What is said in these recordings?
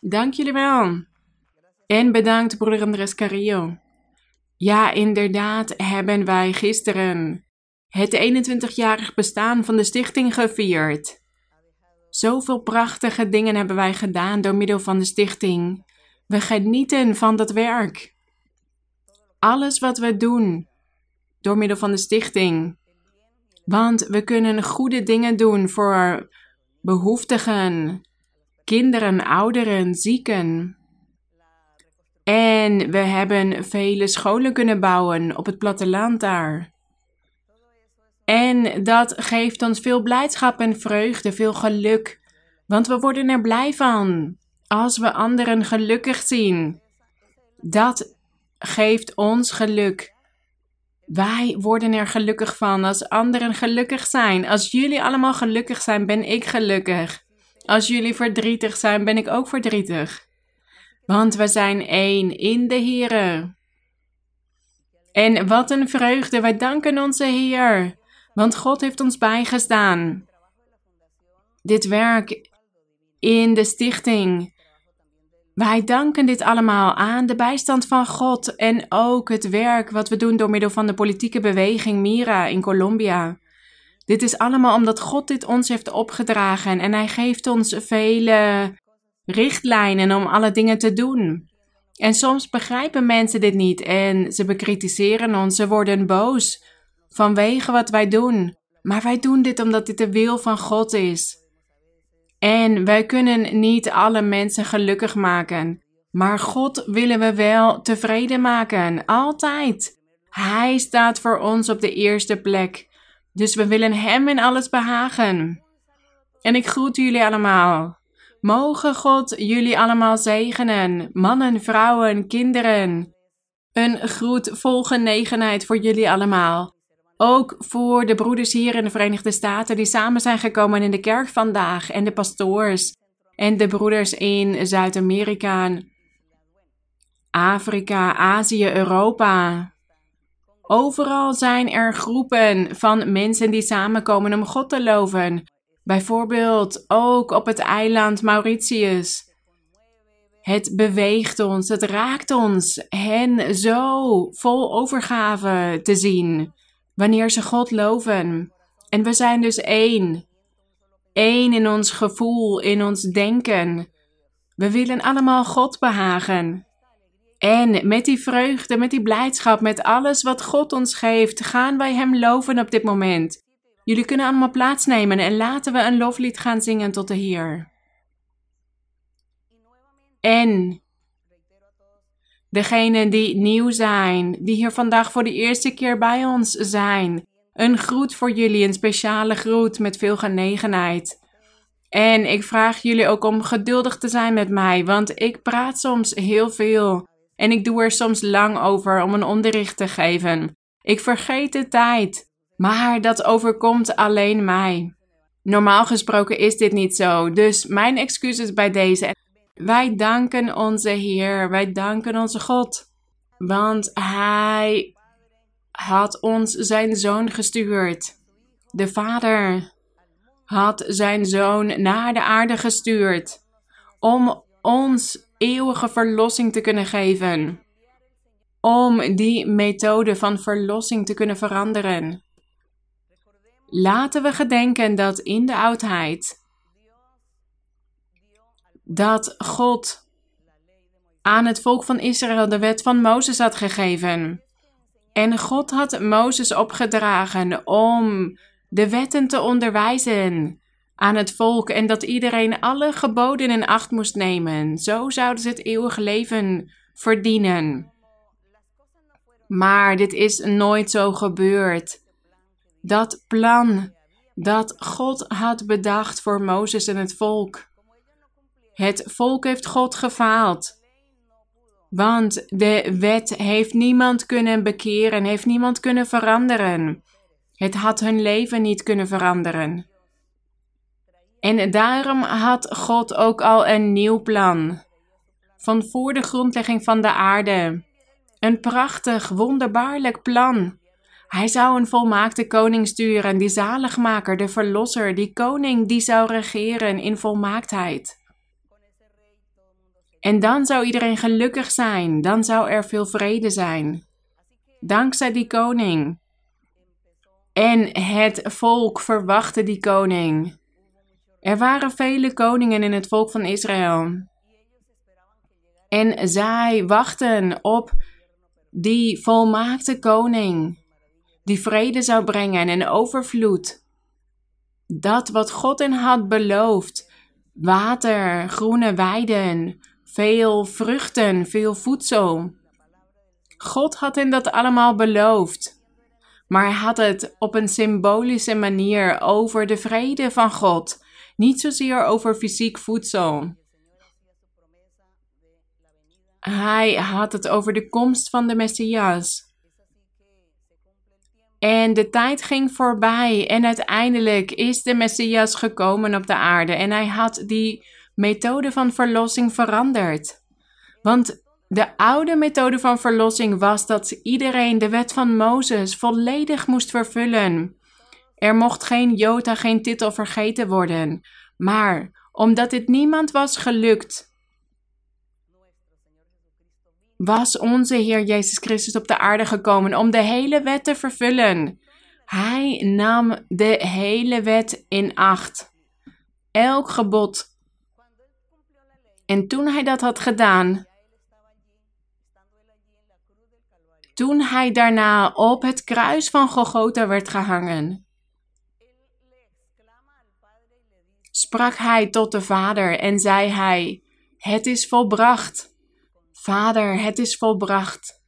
Dank jullie wel. En bedankt, broeder Andres Carrillo. Ja, inderdaad hebben wij gisteren het 21-jarig bestaan van de stichting gevierd. Zoveel prachtige dingen hebben wij gedaan door middel van de stichting. We genieten van dat werk. Alles wat we doen door middel van de stichting. Want we kunnen goede dingen doen voor behoeftigen, kinderen, ouderen, zieken. En we hebben vele scholen kunnen bouwen op het platteland daar. En dat geeft ons veel blijdschap en vreugde, veel geluk. Want we worden er blij van als we anderen gelukkig zien. Dat geeft ons geluk. Wij worden er gelukkig van als anderen gelukkig zijn. Als jullie allemaal gelukkig zijn, ben ik gelukkig. Als jullie verdrietig zijn, ben ik ook verdrietig. Want we zijn één in de Heer. En wat een vreugde, wij danken onze Heer. Want God heeft ons bijgestaan. Dit werk in de stichting. Wij danken dit allemaal aan de bijstand van God en ook het werk wat we doen door middel van de politieke beweging Mira in Colombia. Dit is allemaal omdat God dit ons heeft opgedragen en Hij geeft ons vele richtlijnen om alle dingen te doen. En soms begrijpen mensen dit niet en ze bekritiseren ons, ze worden boos vanwege wat wij doen. Maar wij doen dit omdat dit de wil van God is. En wij kunnen niet alle mensen gelukkig maken. Maar God willen we wel tevreden maken. Altijd. Hij staat voor ons op de eerste plek. Dus we willen Hem in alles behagen. En ik groet jullie allemaal. Mogen God jullie allemaal zegenen, mannen, vrouwen, kinderen. Een groet vol genegenheid voor jullie allemaal. Ook voor de broeders hier in de Verenigde Staten die samen zijn gekomen in de kerk vandaag en de pastoors en de broeders in Zuid-Amerika, Afrika, Azië, Europa. Overal zijn er groepen van mensen die samenkomen om God te loven. Bijvoorbeeld ook op het eiland Mauritius. Het beweegt ons, het raakt ons hen zo vol overgave te zien wanneer ze God loven. En we zijn dus één. Eén in ons gevoel, in ons denken. We willen allemaal God behagen. En met die vreugde, met die blijdschap, met alles wat God ons geeft, gaan wij Hem loven op dit moment. Jullie kunnen allemaal plaatsnemen en laten we een loflied gaan zingen tot de Heer. En degenen die nieuw zijn, die hier vandaag voor de eerste keer bij ons zijn, een groet voor jullie, een speciale groet met veel genegenheid. En ik vraag jullie ook om geduldig te zijn met mij, want ik praat soms heel veel en ik doe er soms lang over om een onderricht te geven. Ik vergeet de tijd. Maar dat overkomt alleen mij. Normaal gesproken is dit niet zo, dus mijn excuses bij deze. Wij danken onze Heer, wij danken onze God, want Hij had ons zijn zoon gestuurd. De Vader had zijn zoon naar de aarde gestuurd om ons eeuwige verlossing te kunnen geven. Om die methode van verlossing te kunnen veranderen. Laten we gedenken dat in de oudheid dat God aan het volk van Israël de wet van Mozes had gegeven. En God had Mozes opgedragen om de wetten te onderwijzen aan het volk en dat iedereen alle geboden in acht moest nemen. Zo zouden ze het eeuwige leven verdienen. Maar dit is nooit zo gebeurd dat plan dat God had bedacht voor Mozes en het volk. Het volk heeft God gefaald. Want de wet heeft niemand kunnen bekeren, heeft niemand kunnen veranderen. Het had hun leven niet kunnen veranderen. En daarom had God ook al een nieuw plan. Van voor de grondlegging van de aarde. Een prachtig, wonderbaarlijk plan. Hij zou een volmaakte koning sturen, die zaligmaker, de verlosser, die koning die zou regeren in volmaaktheid. En dan zou iedereen gelukkig zijn, dan zou er veel vrede zijn. Dankzij die koning. En het volk verwachtte die koning. Er waren vele koningen in het volk van Israël. En zij wachten op die volmaakte koning, die vrede zou brengen en overvloed. Dat wat God hen had beloofd: water, groene weiden, veel vruchten, veel voedsel. God had hen dat allemaal beloofd. Maar hij had het op een symbolische manier over de vrede van God, niet zozeer over fysiek voedsel. Hij had het over de komst van de Messias. En de tijd ging voorbij en uiteindelijk is de Messias gekomen op de aarde en hij had die methode van verlossing veranderd. Want de oude methode van verlossing was dat iedereen de wet van Mozes volledig moest vervullen. Er mocht geen jota, geen titel vergeten worden. Maar omdat dit niemand was gelukt, was onze Heer Jezus Christus op de aarde gekomen om de hele wet te vervullen. Hij nam de hele wet in acht. Elk gebod. En toen hij dat had gedaan, toen hij daarna op het kruis van Golgotha werd gehangen, sprak hij tot de Vader en zei hij: Het is volbracht. Vader, het is volbracht.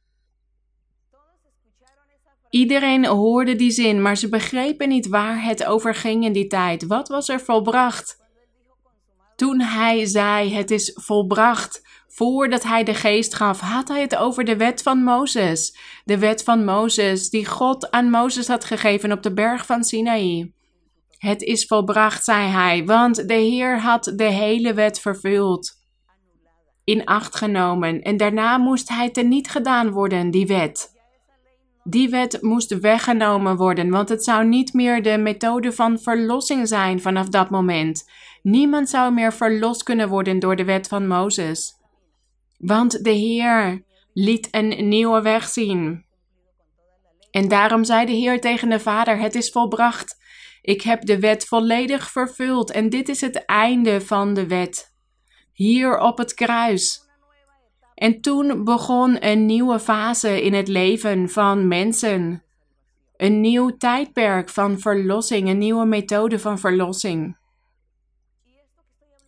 Iedereen hoorde die zin, maar ze begrepen niet waar het over ging in die tijd. Wat was er volbracht? Toen hij zei: Het is volbracht, voordat hij de geest gaf, had hij het over de wet van Mozes. De wet van Mozes, die God aan Mozes had gegeven op de berg van Sinaï. Het is volbracht, zei hij, want de Heer had de hele wet vervuld in acht genomen en daarna moest hij teniet gedaan worden, die wet. Die wet moest weggenomen worden, want het zou niet meer de methode van verlossing zijn vanaf dat moment. Niemand zou meer verlost kunnen worden door de wet van Mozes. Want de Heer liet een nieuwe weg zien. En daarom zei de Heer tegen de Vader: Het is volbracht. Ik heb de wet volledig vervuld en dit is het einde van de wet hier op het kruis. En toen begon een nieuwe fase in het leven van mensen. Een nieuw tijdperk van verlossing, een nieuwe methode van verlossing.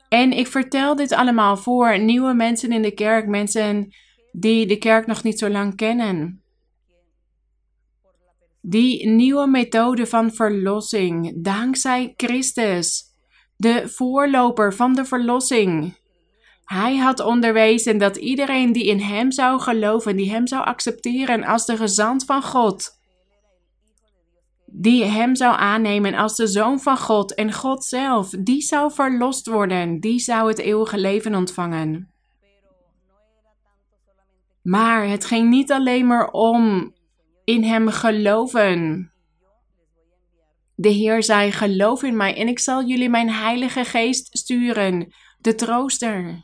En ik vertel dit allemaal voor nieuwe mensen in de kerk, mensen die de kerk nog niet zo lang kennen. Die nieuwe methode van verlossing, dankzij Christus, de voorloper van de verlossing. Hij had onderwezen dat iedereen die in hem zou geloven, die hem zou accepteren als de gezant van God, die hem zou aannemen als de zoon van God en God zelf, die zou verlost worden, die zou het eeuwige leven ontvangen. Maar het ging niet alleen maar om in hem geloven. De Heer zei: Geloof in mij en ik zal jullie mijn Heilige Geest sturen, de trooster.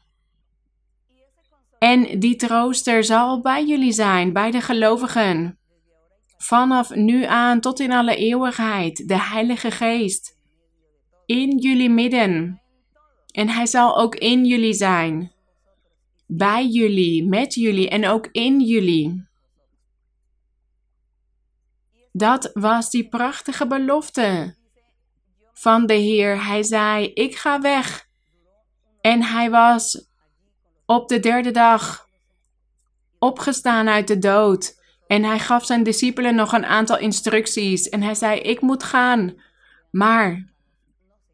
En die trooster zal bij jullie zijn, bij de gelovigen. Vanaf nu aan tot in alle eeuwigheid, de Heilige Geest. In jullie midden. En hij zal ook in jullie zijn. Bij jullie, met jullie en ook in jullie. Dat was die prachtige belofte van de Heer. Hij zei: Ik ga weg. En hij was op de derde dag opgestaan uit de dood. En hij gaf zijn discipelen nog een aantal instructies. En hij zei: Ik moet gaan. Maar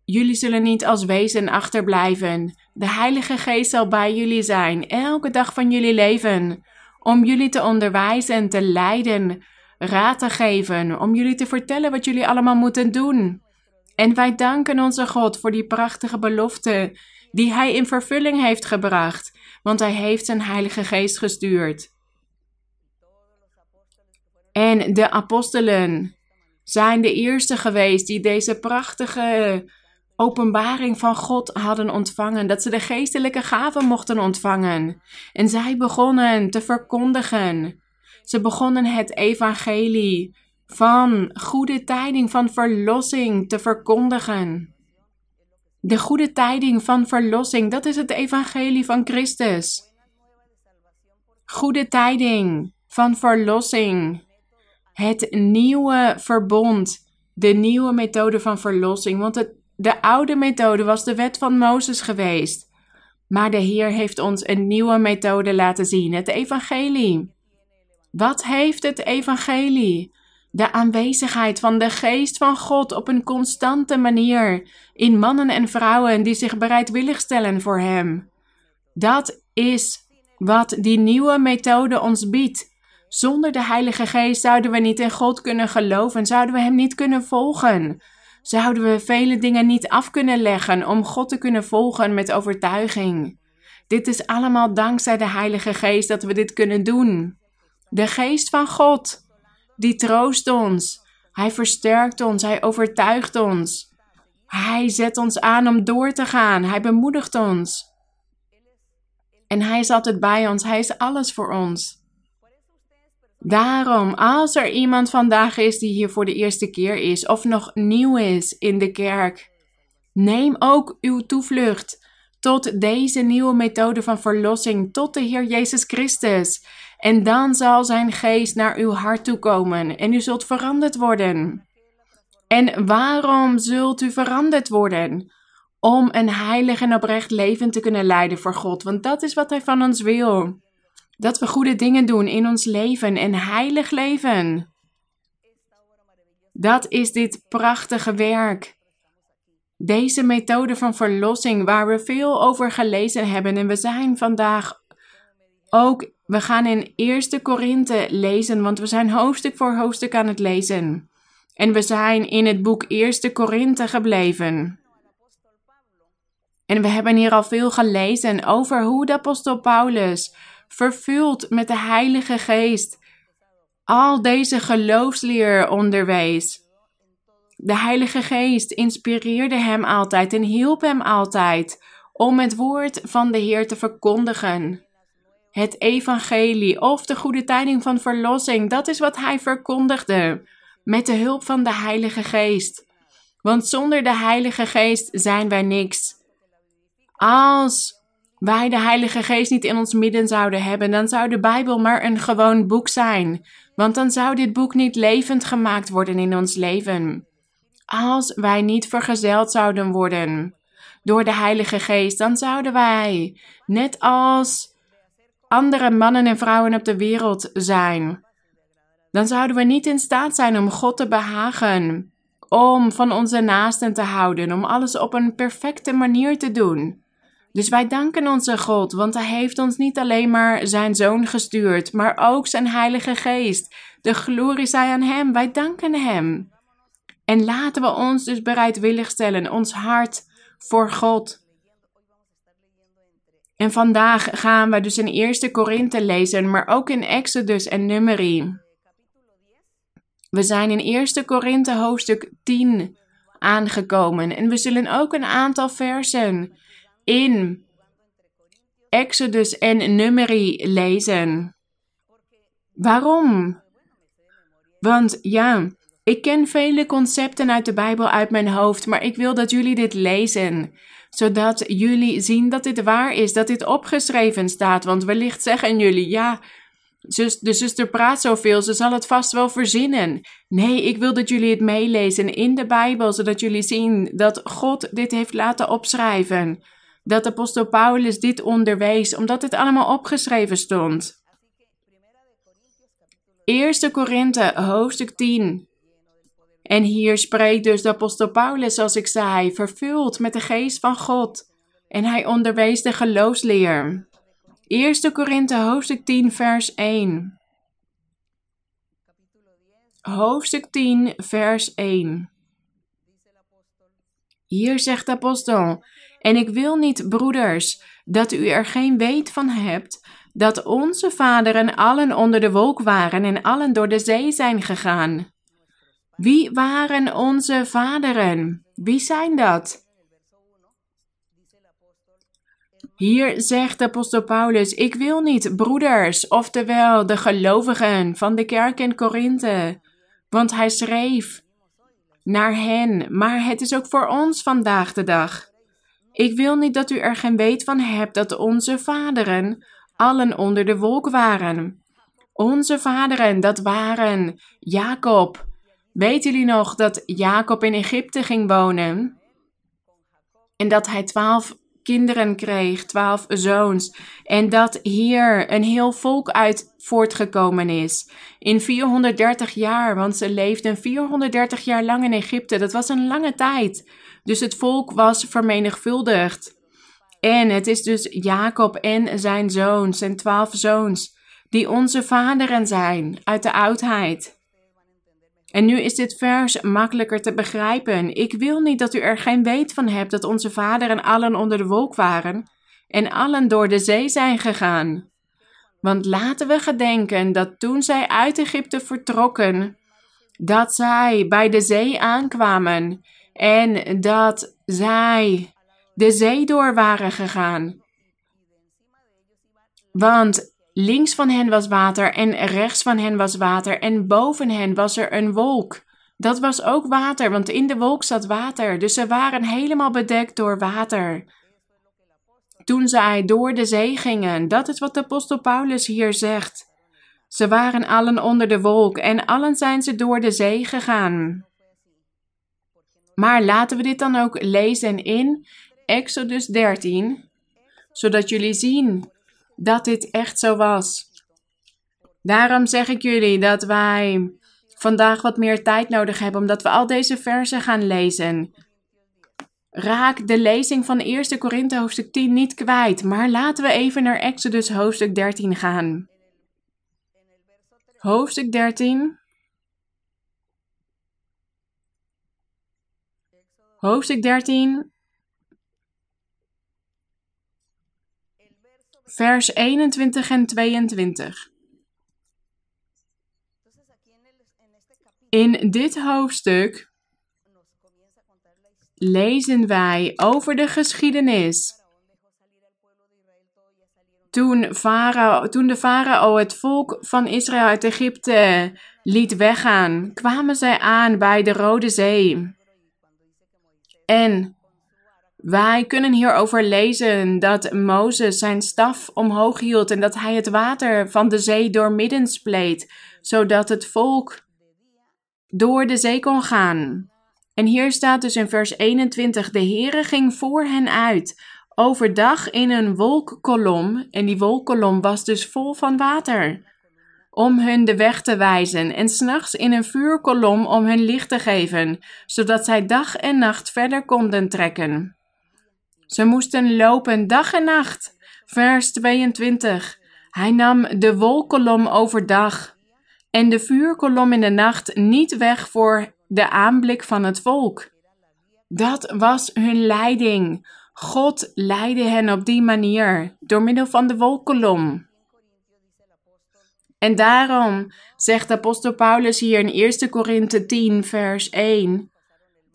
jullie zullen niet als wezen achterblijven. De Heilige Geest zal bij jullie zijn, elke dag van jullie leven. Om jullie te onderwijzen, te leiden, raad te geven. Om jullie te vertellen wat jullie allemaal moeten doen. En wij danken onze God voor die prachtige belofte die Hij in vervulling heeft gebracht want Hij heeft zijn Heilige Geest gestuurd. En de apostelen zijn de eerste geweest die deze prachtige openbaring van God hadden ontvangen, dat ze de geestelijke gaven mochten ontvangen. En zij begonnen te verkondigen. Ze begonnen het evangelie van goede tijding van verlossing te verkondigen. De goede tijding van verlossing, dat is het evangelie van Christus. Goede tijding van verlossing. Het nieuwe verbond, de nieuwe methode van verlossing. Want de oude methode was de wet van Mozes geweest. Maar de Heer heeft ons een nieuwe methode laten zien, het evangelie. Wat heeft het evangelie? De aanwezigheid van de geest van God op een constante manier in mannen en vrouwen die zich bereidwillig stellen voor Hem. Dat is wat die nieuwe methode ons biedt. Zonder de Heilige Geest zouden we niet in God kunnen geloven, zouden we Hem niet kunnen volgen. Zouden we vele dingen niet af kunnen leggen om God te kunnen volgen met overtuiging. Dit is allemaal dankzij de Heilige Geest dat we dit kunnen doen. De Geest van God, die troost ons. Hij versterkt ons, hij overtuigt ons. Hij zet ons aan om door te gaan, hij bemoedigt ons. En hij is altijd bij ons, hij is alles voor ons. Daarom, als er iemand vandaag is die hier voor de eerste keer is of nog nieuw is in de kerk, neem ook uw toevlucht tot deze nieuwe methode van verlossing, tot de Heer Jezus Christus. En dan zal zijn geest naar uw hart toe komen en u zult veranderd worden. En waarom zult u veranderd worden? Om een heilig en oprecht leven te kunnen leiden voor God, want dat is wat Hij van ons wil. Dat we goede dingen doen in ons leven en heilig leven. Dat is dit prachtige werk. Deze methode van verlossing waar we veel over gelezen hebben en we zijn vandaag ook, we gaan in Eerste Korinthe lezen, want we zijn hoofdstuk voor hoofdstuk aan het lezen. En we zijn in het boek Eerste Korinthe gebleven. En we hebben hier al veel gelezen over hoe de apostel Paulus, vervuld met de Heilige Geest, al deze geloofsleer onderwees. De Heilige Geest inspireerde hem altijd en hielp hem altijd om het woord van de Heer te verkondigen. Het evangelie of de goede tijding van verlossing, dat is wat hij verkondigde met de hulp van de Heilige Geest. Want zonder de Heilige Geest zijn wij niks. Als wij de Heilige Geest niet in ons midden zouden hebben, dan zou de Bijbel maar een gewoon boek zijn. Want dan zou dit boek niet levend gemaakt worden in ons leven. Als wij niet vergezeld zouden worden door de Heilige Geest, dan zouden wij, net als andere mannen en vrouwen op de wereld zijn, dan zouden we niet in staat zijn om God te behagen, om van onze naasten te houden, om alles op een perfecte manier te doen. Dus wij danken onze God, want Hij heeft ons niet alleen maar Zijn Zoon gestuurd, maar ook Zijn Heilige Geest. De glorie zij aan Hem, wij danken Hem. En laten we ons dus bereidwillig stellen, ons hart voor God. En vandaag gaan we dus in Eerste Korinthe lezen, maar ook in Exodus en Numeri. We zijn in Eerste Korinthe hoofdstuk 10 aangekomen en we zullen ook een aantal versen in Exodus en Numeri lezen. Waarom? Want ja, ik ken vele concepten uit de Bijbel uit mijn hoofd, maar ik wil dat jullie dit lezen, zodat jullie zien dat dit waar is, dat dit opgeschreven staat. Want wellicht zeggen jullie, ja, de zuster praat zoveel, ze zal het vast wel verzinnen. Nee, ik wil dat jullie het meelezen in de Bijbel, zodat jullie zien dat God dit heeft laten opschrijven dat apostel Paulus dit onderwees, omdat het allemaal opgeschreven stond. 1 Korinthe, hoofdstuk 10. En hier spreekt dus de apostel Paulus, zoals ik zei, vervuld met de geest van God. En hij onderwees de geloofsleer. 1 Korinthe, hoofdstuk 10, vers 1. Hoofdstuk 10, vers 1. Hier zegt de apostel: en ik wil niet, broeders, dat u er geen weet van hebt dat onze vaderen allen onder de wolk waren en allen door de zee zijn gegaan. Wie waren onze vaderen? Wie zijn dat? Hier zegt de apostel Paulus: Ik wil niet broeders, oftewel de gelovigen van de kerk in Korinthe. Want hij schreef naar hen, maar het is ook voor ons vandaag de dag. Ik wil niet dat u er geen weet van hebt dat onze vaderen allen onder de wolk waren. Onze vaderen, dat waren Jacob. Weten jullie nog dat Jacob in Egypte ging wonen? En dat hij twaalf kinderen kreeg, twaalf zoons. En dat hier een heel volk uit voortgekomen is. In 430 jaar, want ze leefden 430 jaar lang in Egypte. Dat was een lange tijd. Dus het volk was vermenigvuldigd. En het is dus Jacob en zijn zoons, zijn twaalf zoons, die onze vaderen zijn uit de oudheid. En nu is dit vers makkelijker te begrijpen. Ik wil niet dat u er geen weet van hebt dat onze vaderen allen onder de wolk waren en allen door de zee zijn gegaan. Want laten we gedenken dat toen zij uit Egypte vertrokken, dat zij bij de zee aankwamen en dat zij de zee door waren gegaan. Want links van hen was water en rechts van hen was water en boven hen was er een wolk. Dat was ook water, want in de wolk zat water, dus ze waren helemaal bedekt door water. Toen zij door de zee gingen, dat is wat de apostel Paulus hier zegt. Ze waren allen onder de wolk en allen zijn ze door de zee gegaan. Maar laten we dit dan ook lezen in Exodus 13, zodat jullie zien dat dit echt zo was. Daarom zeg ik jullie dat wij vandaag wat meer tijd nodig hebben, omdat we al deze versen gaan lezen. Raak de lezing van 1 Korinthe hoofdstuk 10 niet kwijt, maar laten we even naar Exodus hoofdstuk 13 gaan. Hoofdstuk 13. Hoofdstuk 13, vers 21 en 22. In dit hoofdstuk lezen wij over de geschiedenis. Toen, farao, toen de farao het volk van Israël uit Egypte liet weggaan, kwamen zij aan bij de Rode Zee. En wij kunnen hierover lezen dat Mozes zijn staf omhoog hield en dat hij het water van de zee doormidden spleet, zodat het volk door de zee kon gaan. En hier staat dus in vers 21: De Heere ging voor hen uit, overdag in een wolkkolom, en die wolkkolom was dus vol van water, om hun de weg te wijzen, en s'nachts in een vuurkolom om hun licht te geven, zodat zij dag en nacht verder konden trekken. Ze moesten lopen dag en nacht. Vers 22. Hij nam de wolkolom overdag en de vuurkolom in de nacht niet weg voor de aanblik van het volk. Dat was hun leiding. God leidde hen op die manier, door middel van de wolkolom. En daarom zegt apostel Paulus hier in 1 Korinthe 10, vers 1,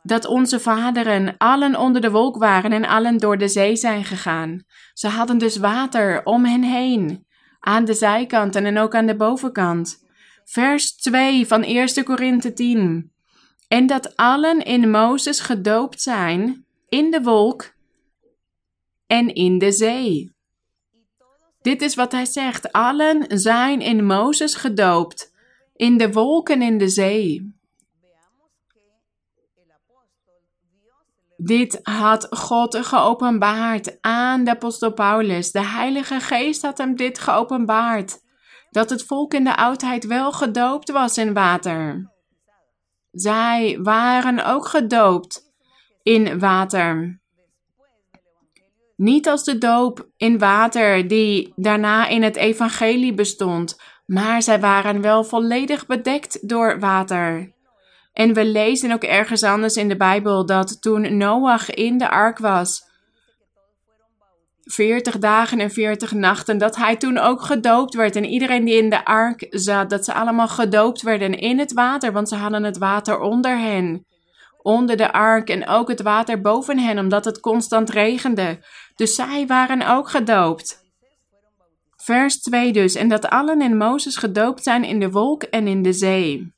dat onze vaderen allen onder de wolk waren en allen door de zee zijn gegaan. Ze hadden dus water om hen heen, aan de zijkanten en ook aan de bovenkant. Vers 2 van 1 Korinthe 10. En dat allen in Mozes gedoopt zijn, in de wolk en in de zee. Dit is wat hij zegt. Allen zijn in Mozes gedoopt, in de wolk en in de zee. Dit had God geopenbaard aan de apostel Paulus. De Heilige Geest had hem dit geopenbaard. Dat het volk in de oudheid wel gedoopt was in water. Zij waren ook gedoopt in water. Niet als de doop in water die daarna in het evangelie bestond, maar zij waren wel volledig bedekt door water. En we lezen ook ergens anders in de Bijbel dat toen Noach in de ark was, 40 dagen en 40 nachten, dat hij toen ook gedoopt werd. En iedereen die in de ark zat, dat ze allemaal gedoopt werden in het water, want ze hadden het water onder hen. onder de ark en ook het water boven hen, omdat het constant regende. Dus zij waren ook gedoopt. Vers 2 dus, en dat allen in Mozes gedoopt zijn in de wolk en in de zee.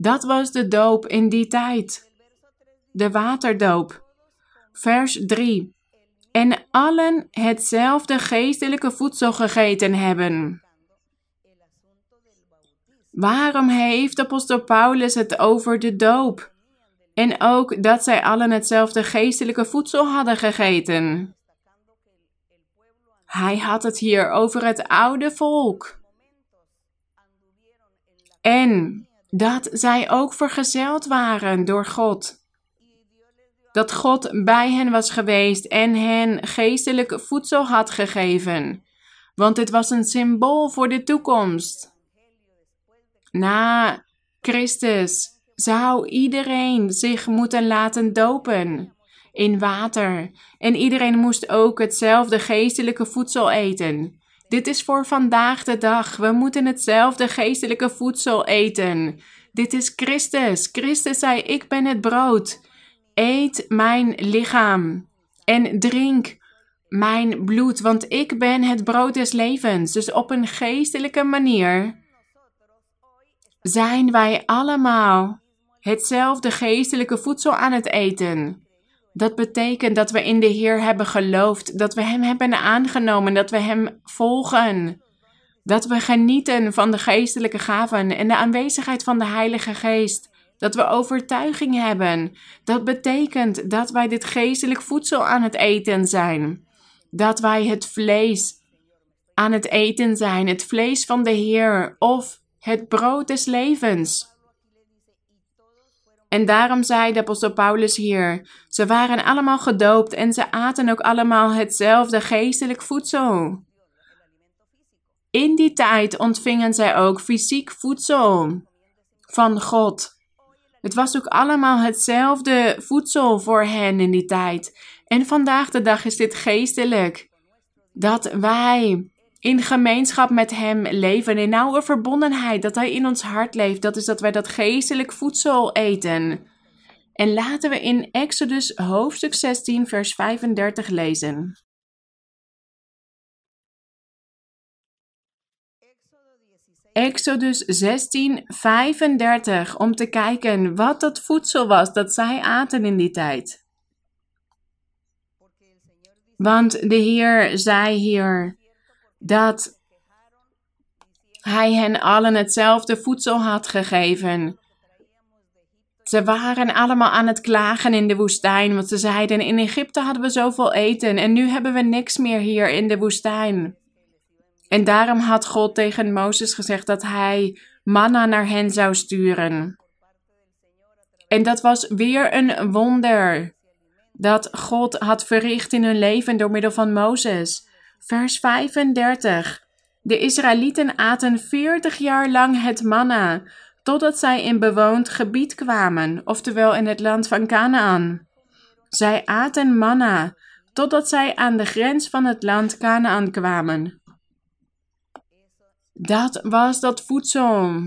Dat was de doop in die tijd. De waterdoop. Vers 3. En allen hetzelfde geestelijke voedsel gegeten hebben. Waarom heeft apostel Paulus het over de doop? En ook dat zij allen hetzelfde geestelijke voedsel hadden gegeten. Hij had het hier over het oude volk. En dat zij ook vergezeld waren door God. Dat God bij hen was geweest en hen geestelijk voedsel had gegeven. Want het was een symbool voor de toekomst. Na Christus zou iedereen zich moeten laten dopen in water. En iedereen moest ook hetzelfde geestelijke voedsel eten. Dit is voor vandaag de dag. We moeten hetzelfde geestelijke voedsel eten. Dit is Christus. Christus zei: Ik ben het brood. Eet mijn lichaam en drink mijn bloed, want ik ben het brood des levens. Dus op een geestelijke manier zijn wij allemaal hetzelfde geestelijke voedsel aan het eten. Dat betekent dat we in de Heer hebben geloofd, dat we Hem hebben aangenomen, dat we Hem volgen. Dat we genieten van de geestelijke gaven en de aanwezigheid van de Heilige Geest. Dat we overtuiging hebben. Dat betekent dat wij dit geestelijk voedsel aan het eten zijn. Dat wij het vlees aan het eten zijn, het vlees van de Heer of het brood des levens. En daarom zei de apostel Paulus hier: ze waren allemaal gedoopt en ze aten ook allemaal hetzelfde geestelijk voedsel. In die tijd ontvingen zij ook fysiek voedsel van God. Het was ook allemaal hetzelfde voedsel voor hen in die tijd. En vandaag de dag is dit geestelijk. Dat wij in gemeenschap met Hem leven, in nauwe verbondenheid, dat Hij in ons hart leeft. Dat is dat wij dat geestelijk voedsel eten. En laten we in Exodus hoofdstuk 16, vers 35 lezen. Exodus 16, 35, om te kijken wat dat voedsel was dat zij aten in die tijd. Want de Heer zei hier dat Hij hen allen hetzelfde voedsel had gegeven. Ze waren allemaal aan het klagen in de woestijn, want ze zeiden: In Egypte hadden we zoveel eten en nu hebben we niks meer hier in de woestijn. En daarom had God tegen Mozes gezegd dat hij manna naar hen zou sturen. En dat was weer een wonder dat God had verricht in hun leven door middel van Mozes. Vers 35. De Israëlieten aten 40 jaar lang het manna, totdat zij in bewoond gebied kwamen, oftewel in het land van Canaan. Zij aten manna, totdat zij aan de grens van het land Canaan kwamen. Dat was dat voedsel.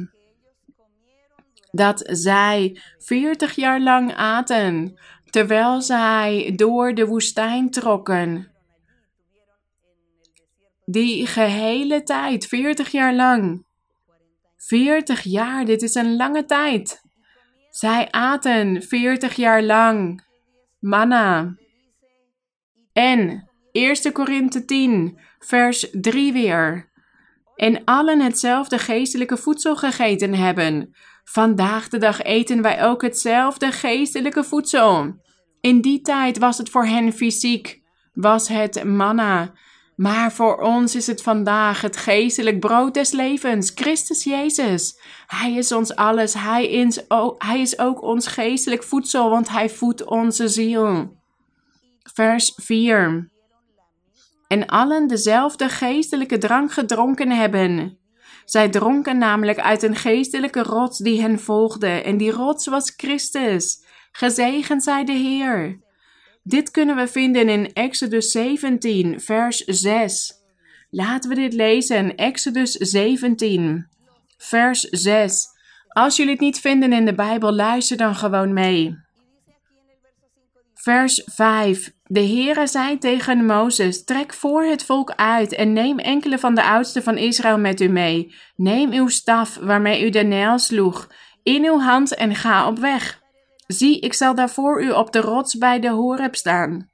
Dat zij 40 jaar lang aten, terwijl zij door de woestijn trokken. Die gehele tijd, 40 jaar lang. 40 jaar, dit is een lange tijd. Zij aten 40 jaar lang manna. En 1 Korinthe 10, vers 3 weer en allen hetzelfde geestelijke voedsel gegeten hebben. Vandaag de dag eten wij ook hetzelfde geestelijke voedsel. In die tijd was het voor hen fysiek, was het manna. Maar voor ons is het vandaag het geestelijk brood des levens, Christus Jezus. Hij is ons alles, hij is, ook, hij is ook ons geestelijk voedsel, want hij voedt onze ziel. Vers 4 en allen dezelfde geestelijke drank gedronken hebben. Zij dronken namelijk uit een geestelijke rots die hen volgde, en die rots was Christus. Gezegend zij de Heer. Dit kunnen we vinden in Exodus 17, vers 6. Laten we dit lezen, Exodus 17, vers 6. Als jullie het niet vinden in de Bijbel, luister dan gewoon mee. Vers 5. De Heere zei tegen Mozes: Trek voor het volk uit en neem enkele van de oudsten van Israël met u mee. Neem uw staf waarmee u de Nijl sloeg in uw hand en ga op weg. Zie, ik zal daarvoor u op de rots bij de Horeb staan.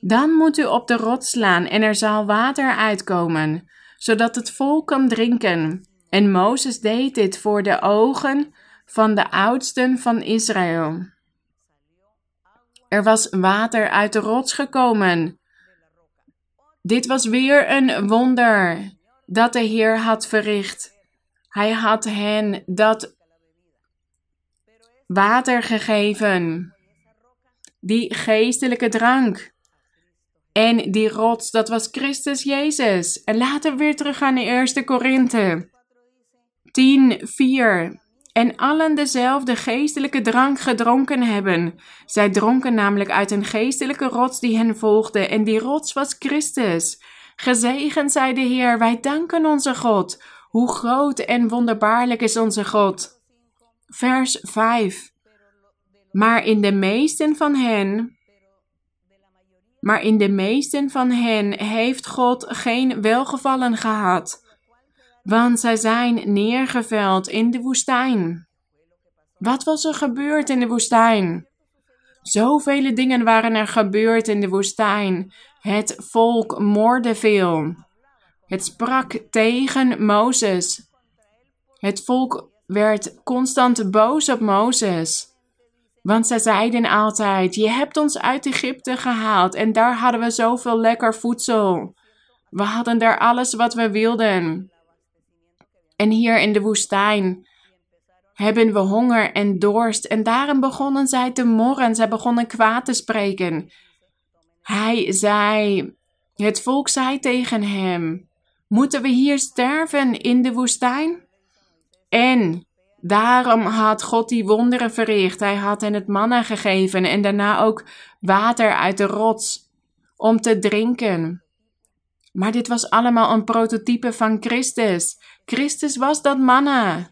Dan moet u op de rots slaan en er zal water uitkomen, zodat het volk kan drinken. En Mozes deed dit voor de ogen van de oudsten van Israël. Er was water uit de rots gekomen. Dit was weer een wonder dat de Heer had verricht. Hij had hen dat water gegeven. Die geestelijke drank. En die rots, dat was Christus Jezus. En laten we weer terug gaan naar 1 Korinthe 10, 4. En allen dezelfde geestelijke drank gedronken hebben. Zij dronken namelijk uit een geestelijke rots die hen volgde. En die rots was Christus. Gezegend zij de Heer, wij danken onze God. Hoe groot en wonderbaarlijk is onze God. Vers 5. Maar in de meesten van hen, maar in de meesten van hen heeft God geen welgevallen gehad, want zij zijn neergeveld in de woestijn. Wat was er gebeurd in de woestijn? Zoveel dingen waren er gebeurd in de woestijn. Het volk moorde veel. Het sprak tegen Mozes. Het volk werd constant boos op Mozes. Want zij zeiden altijd: Je hebt ons uit Egypte gehaald en daar hadden we zoveel lekker voedsel. We hadden daar alles wat we wilden. En hier in de woestijn hebben we honger en dorst. En daarom begonnen zij te morren. Zij begonnen kwaad te spreken. Hij zei: Het volk zei tegen hem: Moeten we hier sterven in de woestijn? En daarom had God die wonderen verricht. Hij had hen het manna gegeven en daarna ook water uit de rots om te drinken. Maar dit was allemaal een prototype van Christus. Christus was dat manna.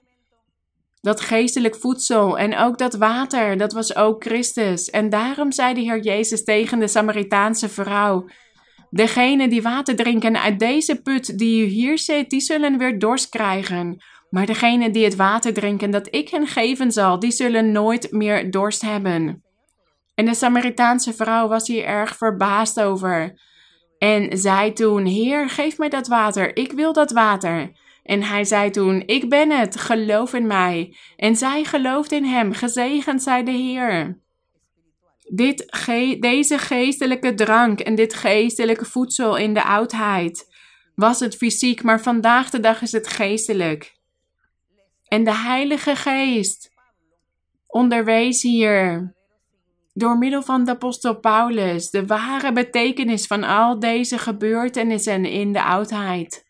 Dat geestelijk voedsel en ook dat water, dat was ook Christus. En daarom zei de Heer Jezus tegen de Samaritaanse vrouw: Degene die water drinken uit deze put die u hier zit, die zullen weer dorst krijgen. Maar degene die het water drinken dat ik hen geven zal, die zullen nooit meer dorst hebben. En de Samaritaanse vrouw was hier erg verbaasd over. En zei toen: Heer, geef mij dat water, ik wil dat water. En hij zei toen: Ik ben het, geloof in mij. En zij geloofde in hem, gezegend zij de Heer. Dit deze geestelijke drank en dit geestelijke voedsel in de oudheid was het fysiek, maar vandaag de dag is het geestelijk. En de Heilige Geest onderwees hier door middel van de apostel Paulus de ware betekenis van al deze gebeurtenissen in de oudheid.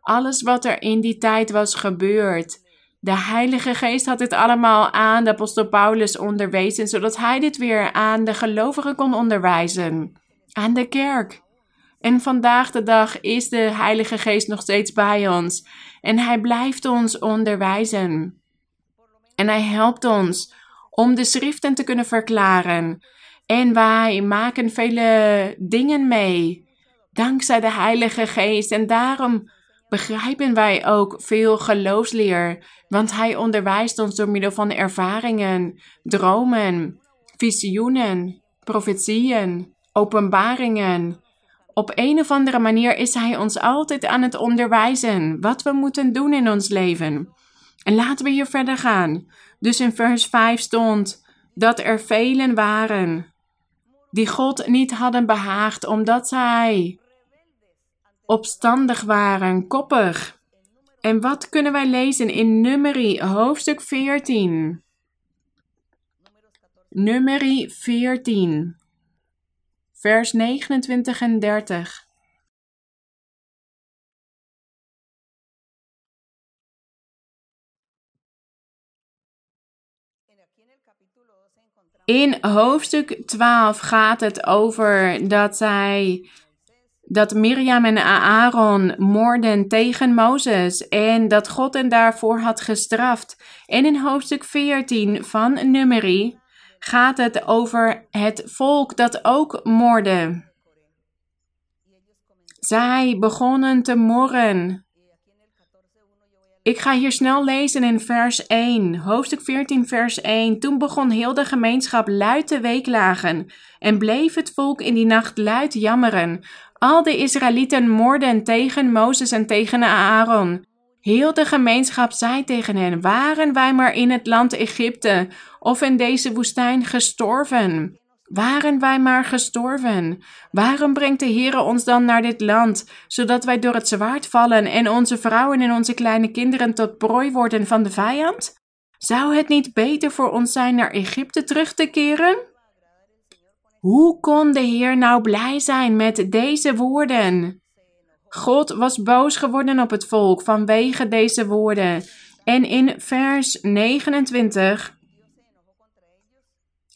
Alles wat er in die tijd was gebeurd. De Heilige Geest had dit allemaal aan de apostel Paulus onderwezen, zodat hij dit weer aan de gelovigen kon onderwijzen, aan de kerk. En vandaag de dag is de Heilige Geest nog steeds bij ons. En Hij blijft ons onderwijzen. En Hij helpt ons om de schriften te kunnen verklaren. En wij maken vele dingen mee, dankzij de Heilige Geest. En daarom begrijpen wij ook veel geloofsleer, want Hij onderwijst ons door middel van ervaringen, dromen, visioenen, profetieën, openbaringen. Op een of andere manier is Hij ons altijd aan het onderwijzen wat we moeten doen in ons leven. En laten we hier verder gaan. Dus in vers 5 stond dat er velen waren die God niet hadden behaagd omdat zij opstandig waren, koppig. En wat kunnen wij lezen in Numeri hoofdstuk 14? Numeri 14 vers 29 en 30. In hoofdstuk 12 gaat het over dat zij dat Miriam en Aaron moorden tegen Mozes en dat God hen daarvoor had gestraft. En in hoofdstuk 14 van Numeri gaat het over het volk dat ook moordde. Zij begonnen te morren. Ik ga hier snel lezen in vers 1, hoofdstuk 14, vers 1. Toen begon heel de gemeenschap luid te weeklagen en bleef het volk in die nacht luid jammeren. Al de Israëlieten moorden tegen Mozes en tegen Aaron. Heel de gemeenschap zei tegen hen: Waren wij maar in het land Egypte of in deze woestijn gestorven? Waren wij maar gestorven? Waarom brengt de Heere ons dan naar dit land, zodat wij door het zwaard vallen en onze vrouwen en onze kleine kinderen tot prooi worden van de vijand? Zou het niet beter voor ons zijn naar Egypte terug te keren? Hoe kon de Heer nou blij zijn met deze woorden? God was boos geworden op het volk vanwege deze woorden. En in vers 29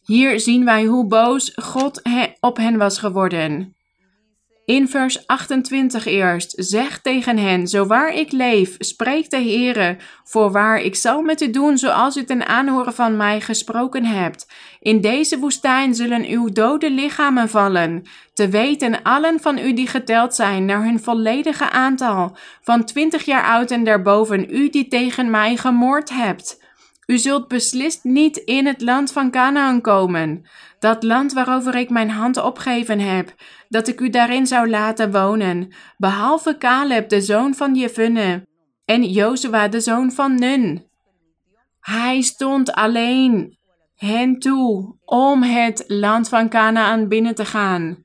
hier zien wij hoe boos God op hen was geworden. In vers 28 eerst, zeg tegen hen, zo waar ik leef, spreekt de Heere, voorwaar ik zal met u doen zoals u ten aanhoren van mij gesproken hebt. In deze woestijn zullen uw dode lichamen vallen, te weten allen van u die geteld zijn naar hun volledige aantal, van twintig jaar oud en daarboven, u die tegen mij gemoord hebt. U zult beslist niet in het land van Canaan komen, dat land waarover ik mijn hand opgeven heb, dat ik u daarin zou laten wonen, behalve Caleb, de zoon van Jefunne, en Jozua, de zoon van Nun. Hij stond alleen hen toe om het land van Canaan binnen te gaan.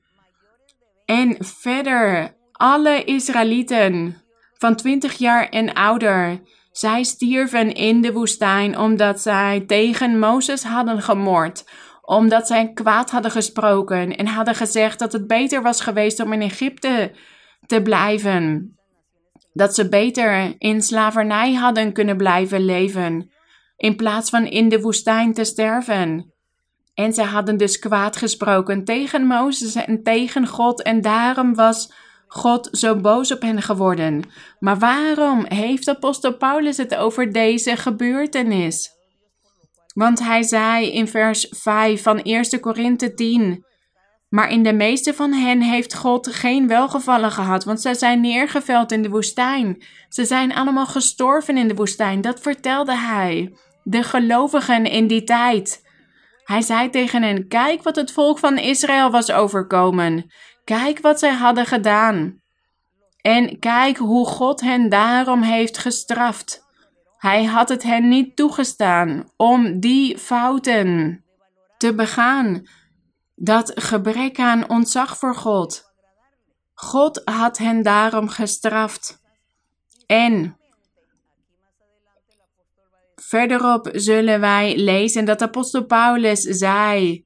En verder, alle Israëlieten van twintig jaar en ouder, zij stierven in de woestijn omdat zij tegen Mozes hadden gemoord, omdat zij kwaad hadden gesproken en hadden gezegd dat het beter was geweest om in Egypte te blijven. Dat ze beter in slavernij hadden kunnen blijven leven, in plaats van in de woestijn te sterven. En zij hadden dus kwaad gesproken tegen Mozes en tegen God, en daarom was God zo boos op hen geworden. Maar waarom heeft apostel Paulus het over deze gebeurtenis? Want hij zei in vers 5 van 1 Korinthe 10: Maar in de meeste van hen heeft God geen welgevallen gehad, want zij zijn neergeveld in de woestijn. Ze zijn allemaal gestorven in de woestijn. Dat vertelde hij. De gelovigen in die tijd. Hij zei tegen hen: Kijk wat het volk van Israël was overkomen. Kijk wat zij hadden gedaan. En kijk hoe God hen daarom heeft gestraft. Hij had het hen niet toegestaan om die fouten te begaan. Dat gebrek aan ontzag voor God. God had hen daarom gestraft. En verderop zullen wij lezen dat apostel Paulus zei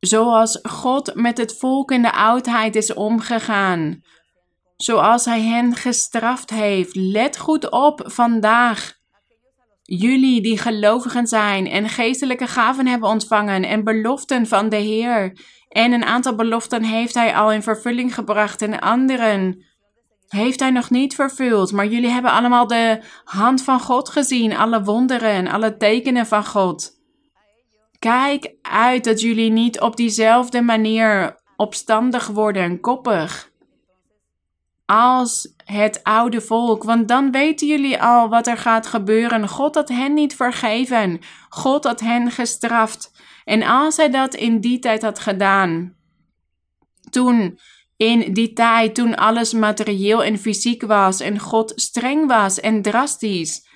zoals God met het volk in de oudheid is omgegaan, zoals Hij hen gestraft heeft. Let goed op vandaag. Jullie die gelovigen zijn en geestelijke gaven hebben ontvangen en beloften van de Heer. En een aantal beloften heeft Hij al in vervulling gebracht en anderen heeft Hij nog niet vervuld. Maar jullie hebben allemaal de hand van God gezien, alle wonderen, alle tekenen van God. Kijk uit dat jullie niet op diezelfde manier opstandig worden, koppig. Als het oude volk, want dan weten jullie al wat er gaat gebeuren. God had hen niet vergeven. God had hen gestraft. En als hij dat in die tijd had gedaan, toen in die tijd, toen alles materieel en fysiek was en God streng was en drastisch,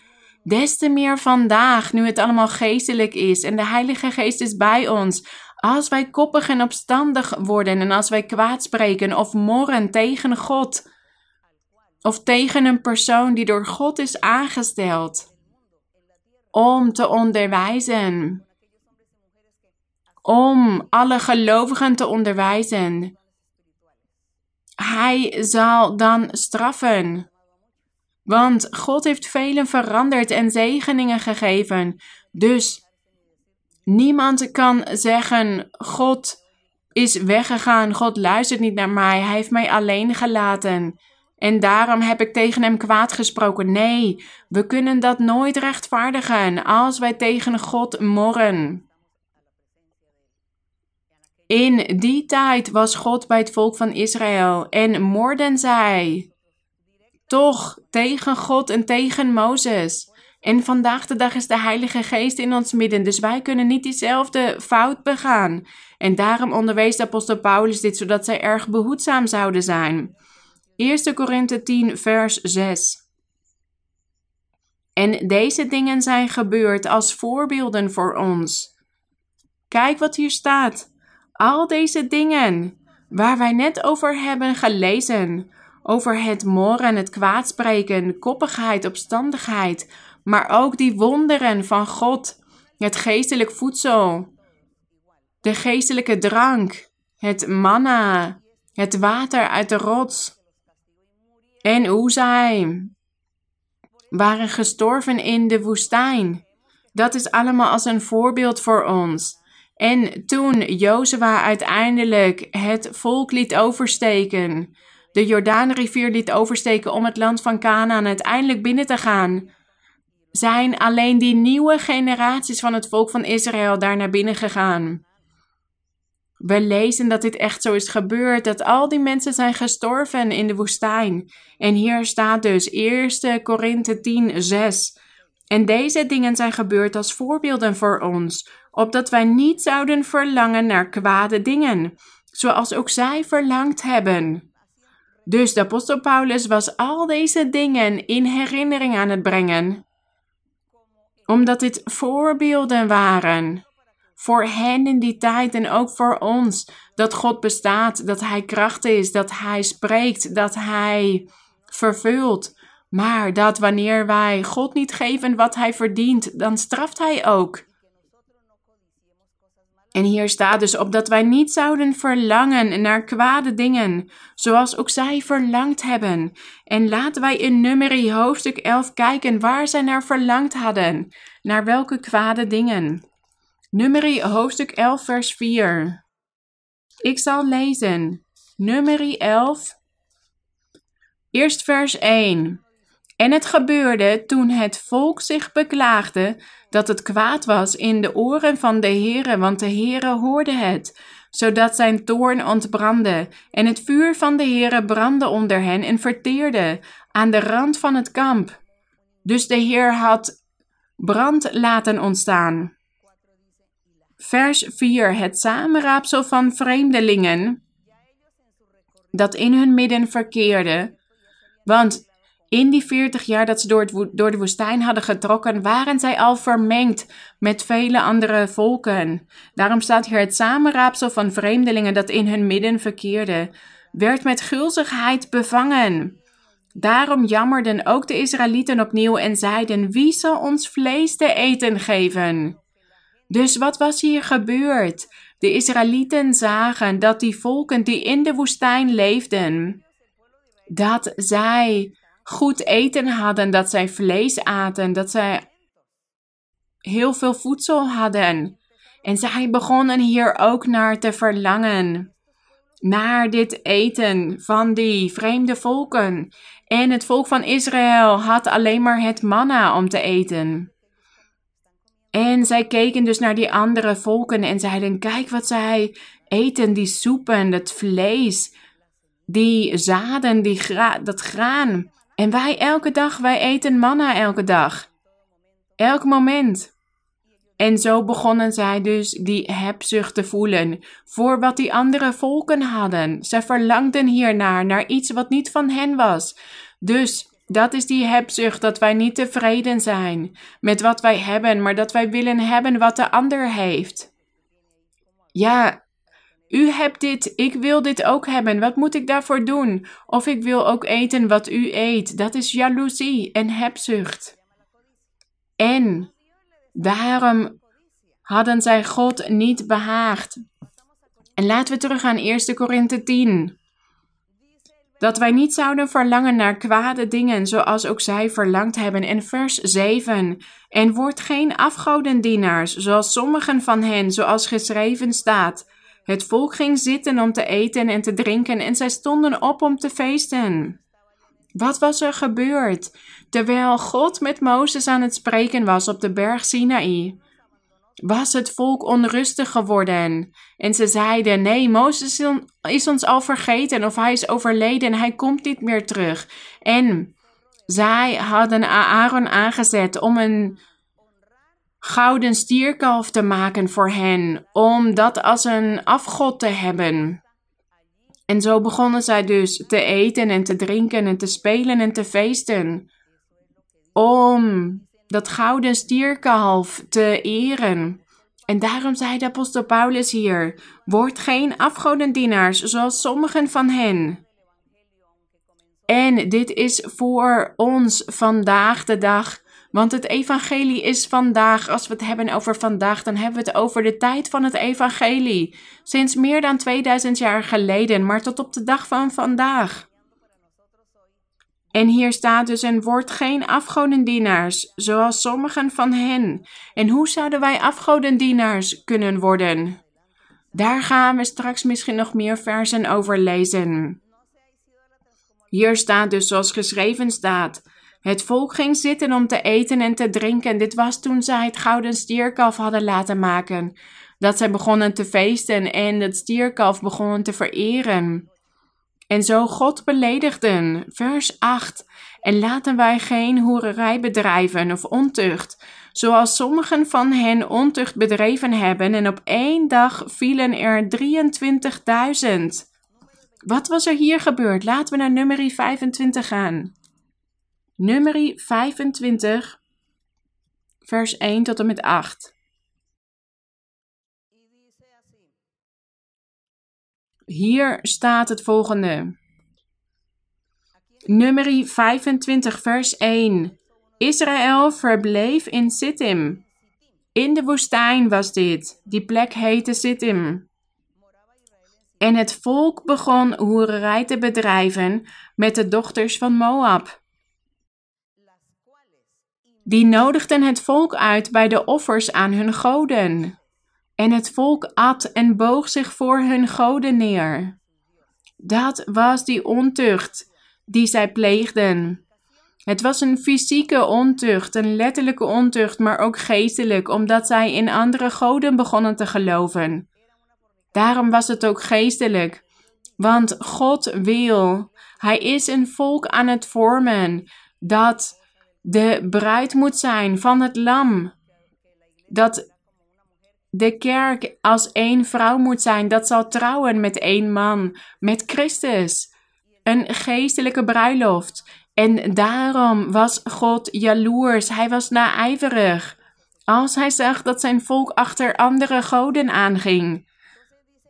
Des te meer vandaag, nu het allemaal geestelijk is en de Heilige Geest is bij ons. Als wij koppig en opstandig worden en als wij kwaad spreken of morren tegen God of tegen een persoon die door God is aangesteld om te onderwijzen, om alle gelovigen te onderwijzen. Hij zal dan straffen. Want God heeft velen veranderd en zegeningen gegeven. Dus niemand kan zeggen: God is weggegaan. God luistert niet naar mij. Hij heeft mij alleen gelaten. En daarom heb ik tegen hem kwaad gesproken. Nee, we kunnen dat nooit rechtvaardigen als wij tegen God morren. In die tijd was God bij het volk van Israël en moorden zij. Toch tegen God en tegen Mozes. En vandaag de dag is de Heilige Geest in ons midden, dus wij kunnen niet diezelfde fout begaan. En daarom onderwees de apostel Paulus dit, zodat zij erg behoedzaam zouden zijn. 1 Korinthe 10, vers 6. En deze dingen zijn gebeurd als voorbeelden voor ons. Kijk wat hier staat. Al deze dingen waar wij net over hebben gelezen, over het morren, het kwaadspreken, koppigheid, opstandigheid, maar ook die wonderen van God, het geestelijk voedsel, de geestelijke drank, het manna, het water uit de rots. En hoe zij waren gestorven in de woestijn. Dat is allemaal als een voorbeeld voor ons. En toen Jozua uiteindelijk het volk liet oversteken, de Jordaanrivier liet oversteken om het land van Canaan uiteindelijk binnen te gaan, zijn alleen die nieuwe generaties van het volk van Israël daar naar binnen gegaan. We lezen dat dit echt zo is gebeurd, dat al die mensen zijn gestorven in de woestijn. En hier staat dus 1 Korinthe 10, 6. En deze dingen zijn gebeurd als voorbeelden voor ons, opdat wij niet zouden verlangen naar kwade dingen, zoals ook zij verlangd hebben. Dus de apostel Paulus was al deze dingen in herinnering aan het brengen, omdat dit voorbeelden waren voor hen in die tijd en ook voor ons. Dat God bestaat, dat Hij kracht is, dat Hij spreekt, dat Hij vervult. Maar dat wanneer wij God niet geven wat Hij verdient, dan straft Hij ook. En hier staat dus op dat wij niet zouden verlangen naar kwade dingen, zoals ook zij verlangd hebben. En laten wij in Numeri hoofdstuk 11 kijken waar zij naar verlangd hadden, naar welke kwade dingen. Numeri hoofdstuk 11 vers 4. Ik zal lezen. Numeri 11. Eerst vers 1. En het gebeurde toen het volk zich beklaagde dat het kwaad was in de oren van de Heere, want de Heere hoorde het, zodat zijn toorn ontbrandde. En het vuur van de Heere brandde onder hen en verteerde aan de rand van het kamp. Dus de Heer had brand laten ontstaan. Vers 4. Het samenraapsel van vreemdelingen dat in hun midden verkeerde. Want in die veertig jaar dat ze door, de woestijn hadden getrokken, waren zij al vermengd met vele andere volken. Daarom staat hier het samenraapsel van vreemdelingen dat in hun midden verkeerde, werd met gulzigheid bevangen. Daarom jammerden ook de Israëlieten opnieuw en zeiden: Wie zal ons vlees te eten geven? Dus wat was hier gebeurd? De Israëlieten zagen dat die volken die in de woestijn leefden, dat zij goed eten hadden, dat zij vlees aten, dat zij heel veel voedsel hadden. En zij begonnen hier ook naar te verlangen. Naar dit eten van die vreemde volken. En het volk van Israël had alleen maar het manna om te eten. En zij keken dus naar die andere volken en zeiden: Kijk wat zij eten, die soepen, dat vlees, die zaden, die gra dat graan. En wij elke dag, wij eten manna elke dag. Elk moment. En zo begonnen zij dus die hebzucht te voelen voor wat die andere volken hadden. Zij verlangden hiernaar, naar iets wat niet van hen was. Dus dat is die hebzucht, dat wij niet tevreden zijn met wat wij hebben, maar dat wij willen hebben wat de ander heeft. Ja, u hebt dit, ik wil dit ook hebben. Wat moet ik daarvoor doen? Of ik wil ook eten wat u eet. Dat is jaloezie en hebzucht. En daarom hadden zij God niet behaagd. En laten we teruggaan 1 Korinthe 10. Dat wij niet zouden verlangen naar kwade dingen, zoals ook zij verlangd hebben. En vers 7. En wordt geen afgodendienaars, zoals sommigen van hen, zoals geschreven staat. Het volk ging zitten om te eten en te drinken en zij stonden op om te feesten. Wat was er gebeurd terwijl God met Mozes aan het spreken was op de berg Sinaï? Was het volk onrustig geworden en ze zeiden: Nee, Mozes is ons al vergeten of hij is overleden en hij komt niet meer terug. En zij hadden Aaron aangezet om een gouden stierkalf te maken voor hen, om dat als een afgod te hebben. En zo begonnen zij dus te eten en te drinken en te spelen en te feesten, om dat gouden stierkalf te eren. En daarom zei de apostel Paulus hier: Word geen afgodendienaars zoals sommigen van hen. En dit is voor ons vandaag de dag. Want het evangelie is vandaag. Als we het hebben over vandaag, dan hebben we het over de tijd van het evangelie. Sinds meer dan 2000 jaar geleden, maar tot op de dag van vandaag. En hier staat dus: en wordt geen afgodendienaars, zoals sommigen van hen. En hoe zouden wij afgodendienaars kunnen worden? Daar gaan we straks misschien nog meer versen over lezen. Hier staat dus zoals geschreven staat. Het volk ging zitten om te eten en te drinken. Dit was toen zij het gouden stierkalf hadden laten maken. Dat zij begonnen te feesten en het stierkalf begonnen te vereren. En zo God beledigden. Vers 8. En laten wij geen hoererij bedrijven of ontucht, zoals sommigen van hen ontucht bedreven hebben, en op één dag vielen er 23.000. Wat was er hier gebeurd? Laten we naar nummer 25 gaan. Nummer 25, vers 1 tot en met 8. Hier staat het volgende. Nummer 25, vers 1. Israël verbleef in Sittim. In de woestijn was dit. Die plek heette Sittim. En het volk begon hoererij te bedrijven met de dochters van Moab. Die nodigden het volk uit bij de offers aan hun goden. En het volk at en boog zich voor hun goden neer. Dat was die ontucht die zij pleegden. Het was een fysieke ontucht, een letterlijke ontucht, maar ook geestelijk, omdat zij in andere goden begonnen te geloven. Daarom was het ook geestelijk. Want God wil, Hij is een volk aan het vormen dat de bruid moet zijn van het lam. Dat de kerk als één vrouw moet zijn, dat zal trouwen met één man, met Christus. Een geestelijke bruiloft. En daarom was God jaloers, hij was naijverig. Als hij zag dat zijn volk achter andere goden aanging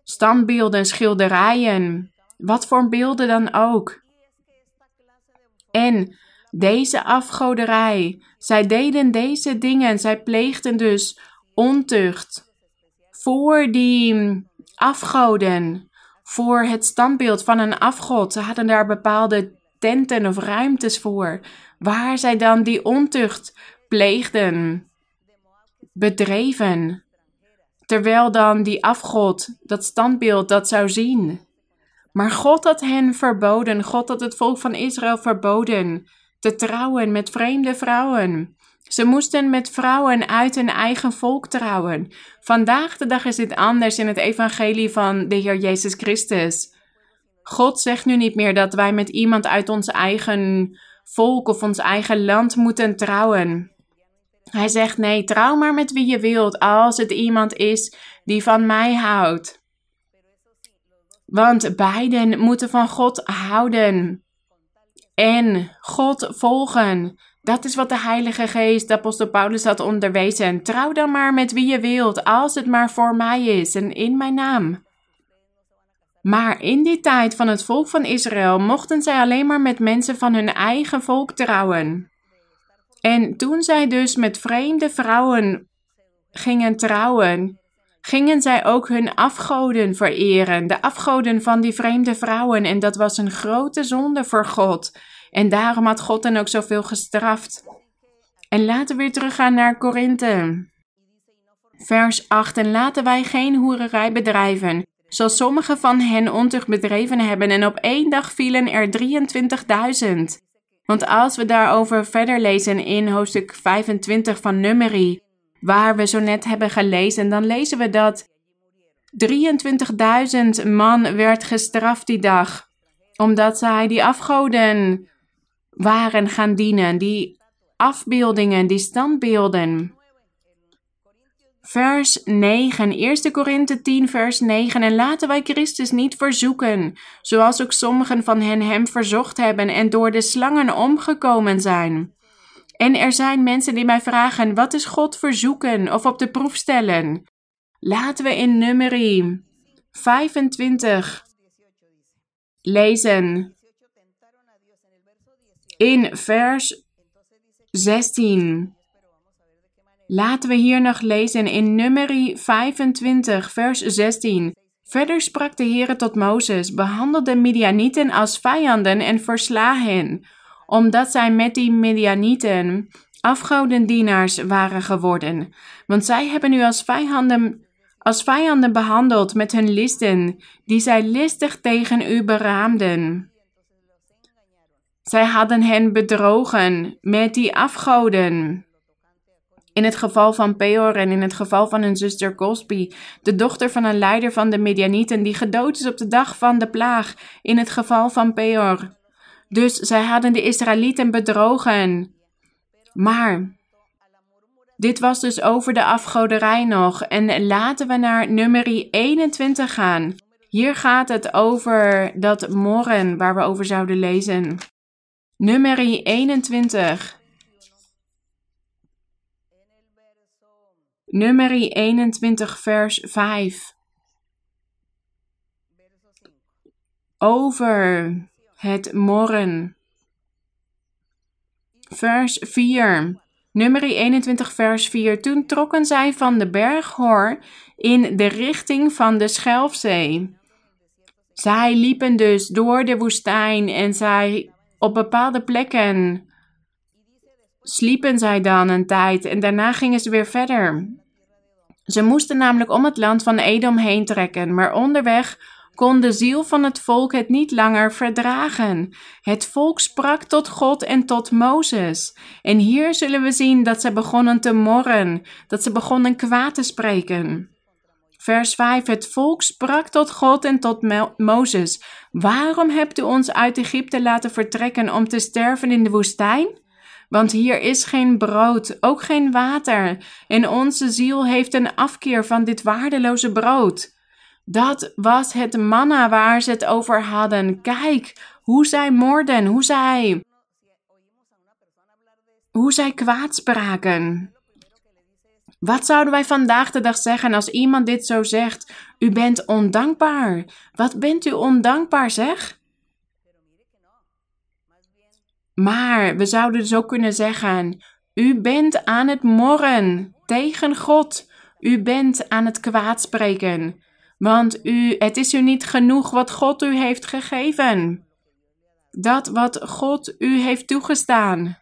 standbeelden, schilderijen, wat voor beelden dan ook. En deze afgoderij, zij deden deze dingen, zij pleegden dus ontucht voor die afgoden, voor het standbeeld van een afgod. Ze hadden daar bepaalde tenten of ruimtes voor, waar zij dan die ontucht pleegden, bedreven. Terwijl dan die afgod, dat standbeeld, dat zou zien. Maar God had hen verboden, God had het volk van Israël verboden te trouwen met vreemde vrouwen. Ze moesten met vrouwen uit hun eigen volk trouwen. Vandaag de dag is dit anders in het evangelie van de Heer Jezus Christus. God zegt nu niet meer dat wij met iemand uit ons eigen volk of ons eigen land moeten trouwen. Hij zegt: Nee, trouw maar met wie je wilt, als het iemand is die van mij houdt. Want beiden moeten van God houden en God volgen. Dat is wat de Heilige Geest, apostel Paulus, had onderwezen. Trouw dan maar met wie je wilt, als het maar voor mij is en in mijn naam. Maar in die tijd van het volk van Israël mochten zij alleen maar met mensen van hun eigen volk trouwen. En toen zij dus met vreemde vrouwen gingen trouwen, gingen zij ook hun afgoden vereren, de afgoden van die vreemde vrouwen. En dat was een grote zonde voor God. En daarom had God dan ook zoveel gestraft. En laten we weer teruggaan naar Korinthe. Vers 8. En laten wij geen hoererij bedrijven, zoals sommige van hen ontucht bedreven hebben en op één dag vielen er 23.000. Want als we daarover verder lezen in hoofdstuk 25 van Numeri, waar we zo net hebben gelezen, dan lezen we dat 23.000 man werd gestraft die dag, omdat zij die afgoden waren gaan dienen, die afbeeldingen, die standbeelden. Vers 9, 1 Korinthe 10, vers 9. En laten wij Christus niet verzoeken, zoals ook sommigen van hen hem verzocht hebben en door de slangen omgekomen zijn. En er zijn mensen die mij vragen: wat is God verzoeken of op de proef stellen? Laten we in nummerie 25 lezen. In vers 16. Laten we hier nog lezen in nummerie 25, vers 16. Verder sprak de Heer tot Mozes: Behandel de Midianieten als vijanden en versla hen, omdat zij met die Midianieten afgodendienaars waren geworden. Want zij hebben u als vijanden als vijanden behandeld met hun listen, die zij listig tegen u beraamden. Zij hadden hen bedrogen met die afgoden. In het geval van Peor en in het geval van hun zuster Cosby, de dochter van een leider van de Medianieten, die gedood is op de dag van de plaag, in het geval van Peor. Dus zij hadden de Israëlieten bedrogen. Maar dit was dus over de afgoderij nog. En laten we naar nummer 21 gaan. Hier gaat het over dat morgen waar we over zouden lezen. Nummer 21. Nummer 21, vers 5. Over het morgen. Vers 4. Nummer 21, vers 4. Toen trokken zij van de berg Hor in de richting van de Schelfzee. Zij liepen dus door de woestijn en zij op bepaalde plekken sliepen zij dan een tijd en daarna gingen ze weer verder. Ze moesten namelijk om het land van Edom heen trekken, maar onderweg kon de ziel van het volk het niet langer verdragen. Het volk sprak tot God en tot Mozes. En hier zullen we zien dat ze begonnen te morren, dat ze begonnen kwaad te spreken. Vers 5. Het volk sprak tot God en tot Mo Mozes: Waarom hebt u ons uit Egypte laten vertrekken om te sterven in de woestijn? Want hier is geen brood, ook geen water, en onze ziel heeft een afkeer van dit waardeloze brood. Dat was het manna waar ze het over hadden. Kijk hoe zij moorden, hoe zij, hoe zij kwaad spraken. Wat zouden wij vandaag de dag zeggen als iemand dit zo zegt? U bent ondankbaar. Wat bent u ondankbaar, zeg? Maar we zouden ook kunnen zeggen: U bent aan het morren tegen God. U bent aan het kwaadspreken. Want u, het is u niet genoeg wat God u heeft gegeven. Dat wat God u heeft toegestaan.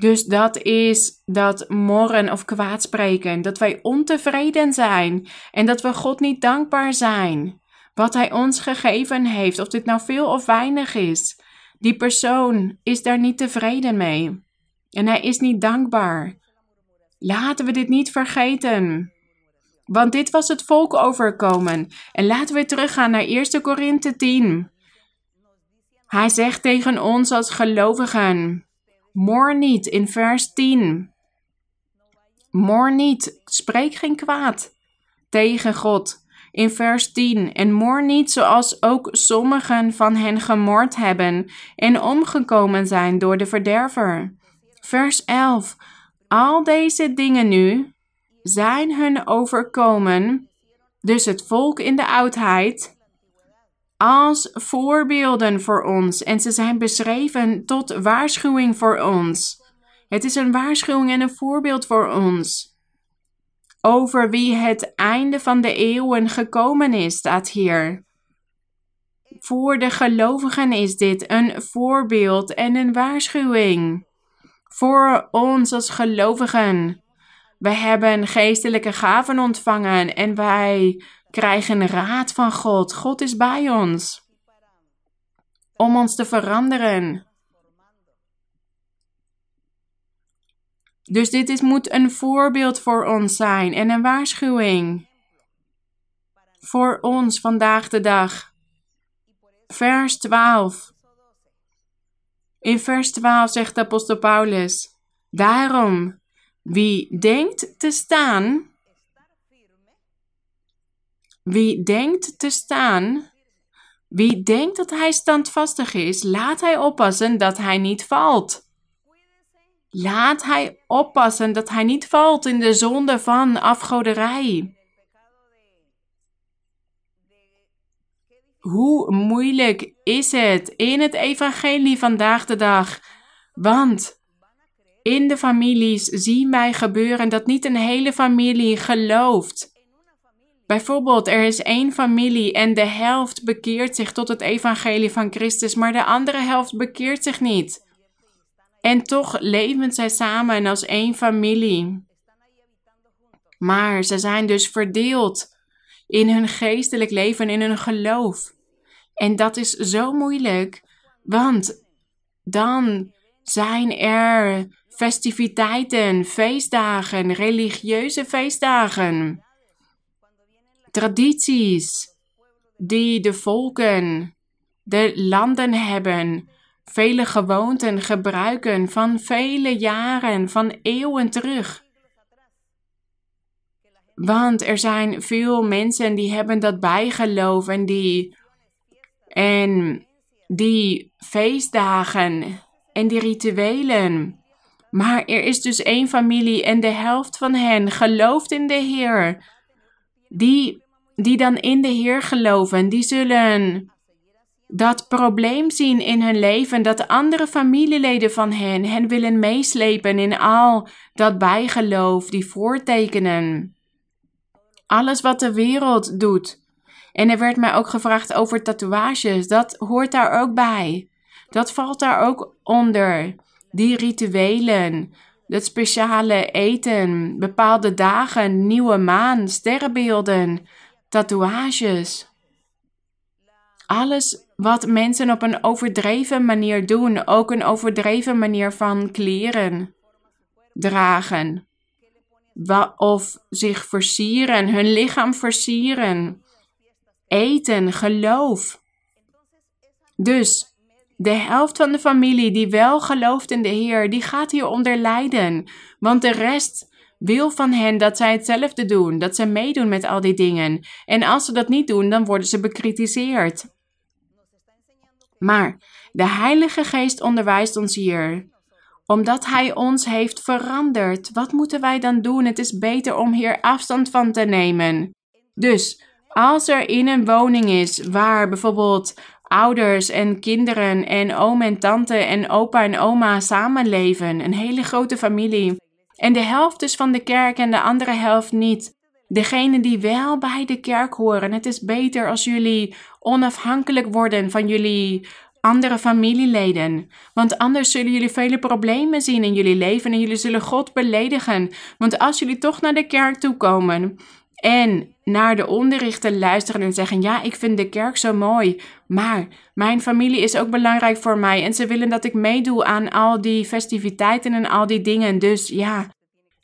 Dus dat is dat morren of kwaadspreken. Dat wij ontevreden zijn en dat we God niet dankbaar zijn. Wat Hij ons gegeven heeft, of dit nou veel of weinig is. Die persoon is daar niet tevreden mee. En hij is niet dankbaar. Laten we dit niet vergeten. Want dit was het volk overkomen. En laten we teruggaan naar 1 Korinthe 10. Hij zegt tegen ons als gelovigen: Moor niet in vers 10. Moor niet, spreek geen kwaad tegen God. In vers 10. En moor niet zoals ook sommigen van hen gemoord hebben en omgekomen zijn door de verderver. Vers 11. Al deze dingen nu zijn hun overkomen, dus het volk in de oudheid, als voorbeelden voor ons. En ze zijn beschreven tot waarschuwing voor ons. Het is een waarschuwing en een voorbeeld voor ons. Over wie het einde van de eeuwen gekomen is, staat hier. Voor de gelovigen is dit een voorbeeld en een waarschuwing. Voor ons als gelovigen. Wij hebben geestelijke gaven ontvangen en wij krijgen raad van God. God is bij ons om ons te veranderen. Dus dit is, moet een voorbeeld voor ons zijn en een waarschuwing voor ons vandaag de dag. Vers 12. In vers 12 zegt apostel Paulus: Daarom, wie denkt te staan, wie denkt te staan, wie denkt dat hij standvastig is, laat hij oppassen dat hij niet valt. Laat hij oppassen dat hij niet valt in de zonde van afgoderij. Hoe moeilijk is het in het evangelie vandaag de dag? Want in de families zien wij gebeuren dat niet een hele familie gelooft. Bijvoorbeeld, er is één familie en de helft bekeert zich tot het evangelie van Christus, maar de andere helft bekeert zich niet. En toch leven zij samen als één familie. Maar ze zijn dus verdeeld in hun geestelijk leven, in hun geloof. En dat is zo moeilijk, want dan zijn er festiviteiten, feestdagen, religieuze feestdagen, tradities die de volken, de landen hebben, vele gewoonten gebruiken van vele jaren, van eeuwen terug. Want er zijn veel mensen die hebben dat bijgeloof en die, en die feestdagen en die rituelen. Maar er is dus één familie en de helft van hen gelooft in de Heer. Die, die dan in de Heer geloven, die zullen dat probleem zien in hun leven dat andere familieleden van hen hen willen meeslepen in al dat bijgeloof, die voortekenen. Alles wat de wereld doet. En er werd mij ook gevraagd over tatoeages. Dat hoort daar ook bij. Dat valt daar ook onder. Die rituelen, het speciale eten, bepaalde dagen, nieuwe maan, sterrenbeelden, tatoeages. Alles wat mensen op een overdreven manier doen, ook een overdreven manier van kleren dragen. Of zich versieren, hun lichaam versieren. Eten, geloof. Dus de helft van de familie die wel gelooft in de Heer, die gaat hieronder lijden. Want de rest wil van hen dat zij hetzelfde doen, dat ze meedoen met al die dingen. En als ze dat niet doen, dan worden ze bekritiseerd. Maar de Heilige Geest onderwijst ons hier. Omdat Hij ons heeft veranderd, wat moeten wij dan doen? Het is beter om hier afstand van te nemen. Dus als er in een woning is waar bijvoorbeeld ouders en kinderen en oom en tante en opa en oma samenleven, een hele grote familie, en de helft is van de kerk en de andere helft niet. Degene die wel bij de kerk horen, het is beter als jullie onafhankelijk worden van jullie andere familieleden. Want anders zullen jullie vele problemen zien in jullie leven en jullie zullen God beledigen. Want als jullie toch naar de kerk toe komen en naar de onderrichten luisteren en zeggen: Ja, ik vind de kerk zo mooi, maar mijn familie is ook belangrijk voor mij en ze willen dat ik meedoe aan al die festiviteiten en al die dingen. Dus ja,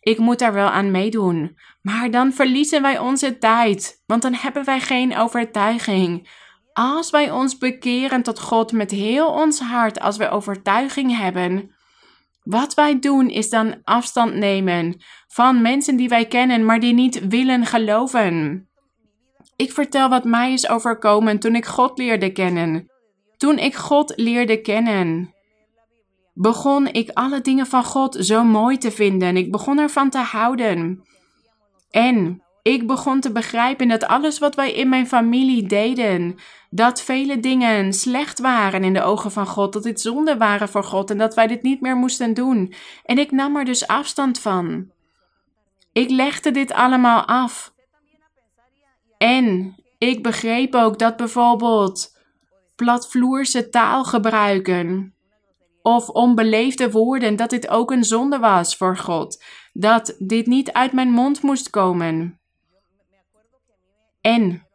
ik moet daar wel aan meedoen. Maar dan verliezen wij onze tijd, want dan hebben wij geen overtuiging. Als wij ons bekeren tot God met heel ons hart, als we overtuiging hebben, wat wij doen is dan afstand nemen van mensen die wij kennen, maar die niet willen geloven. Ik vertel wat mij is overkomen toen ik God leerde kennen. Toen ik God leerde kennen, begon ik alle dingen van God zo mooi te vinden. Ik begon ervan te houden. En ik begon te begrijpen dat alles wat wij in mijn familie deden, dat vele dingen slecht waren in de ogen van God, dat dit zonde waren voor God en dat wij dit niet meer moesten doen. En ik nam er dus afstand van. Ik legde dit allemaal af. En ik begreep ook dat bijvoorbeeld platvloerse taal gebruiken of onbeleefde woorden, dat dit ook een zonde was voor God. Dat dit niet uit mijn mond moest komen. En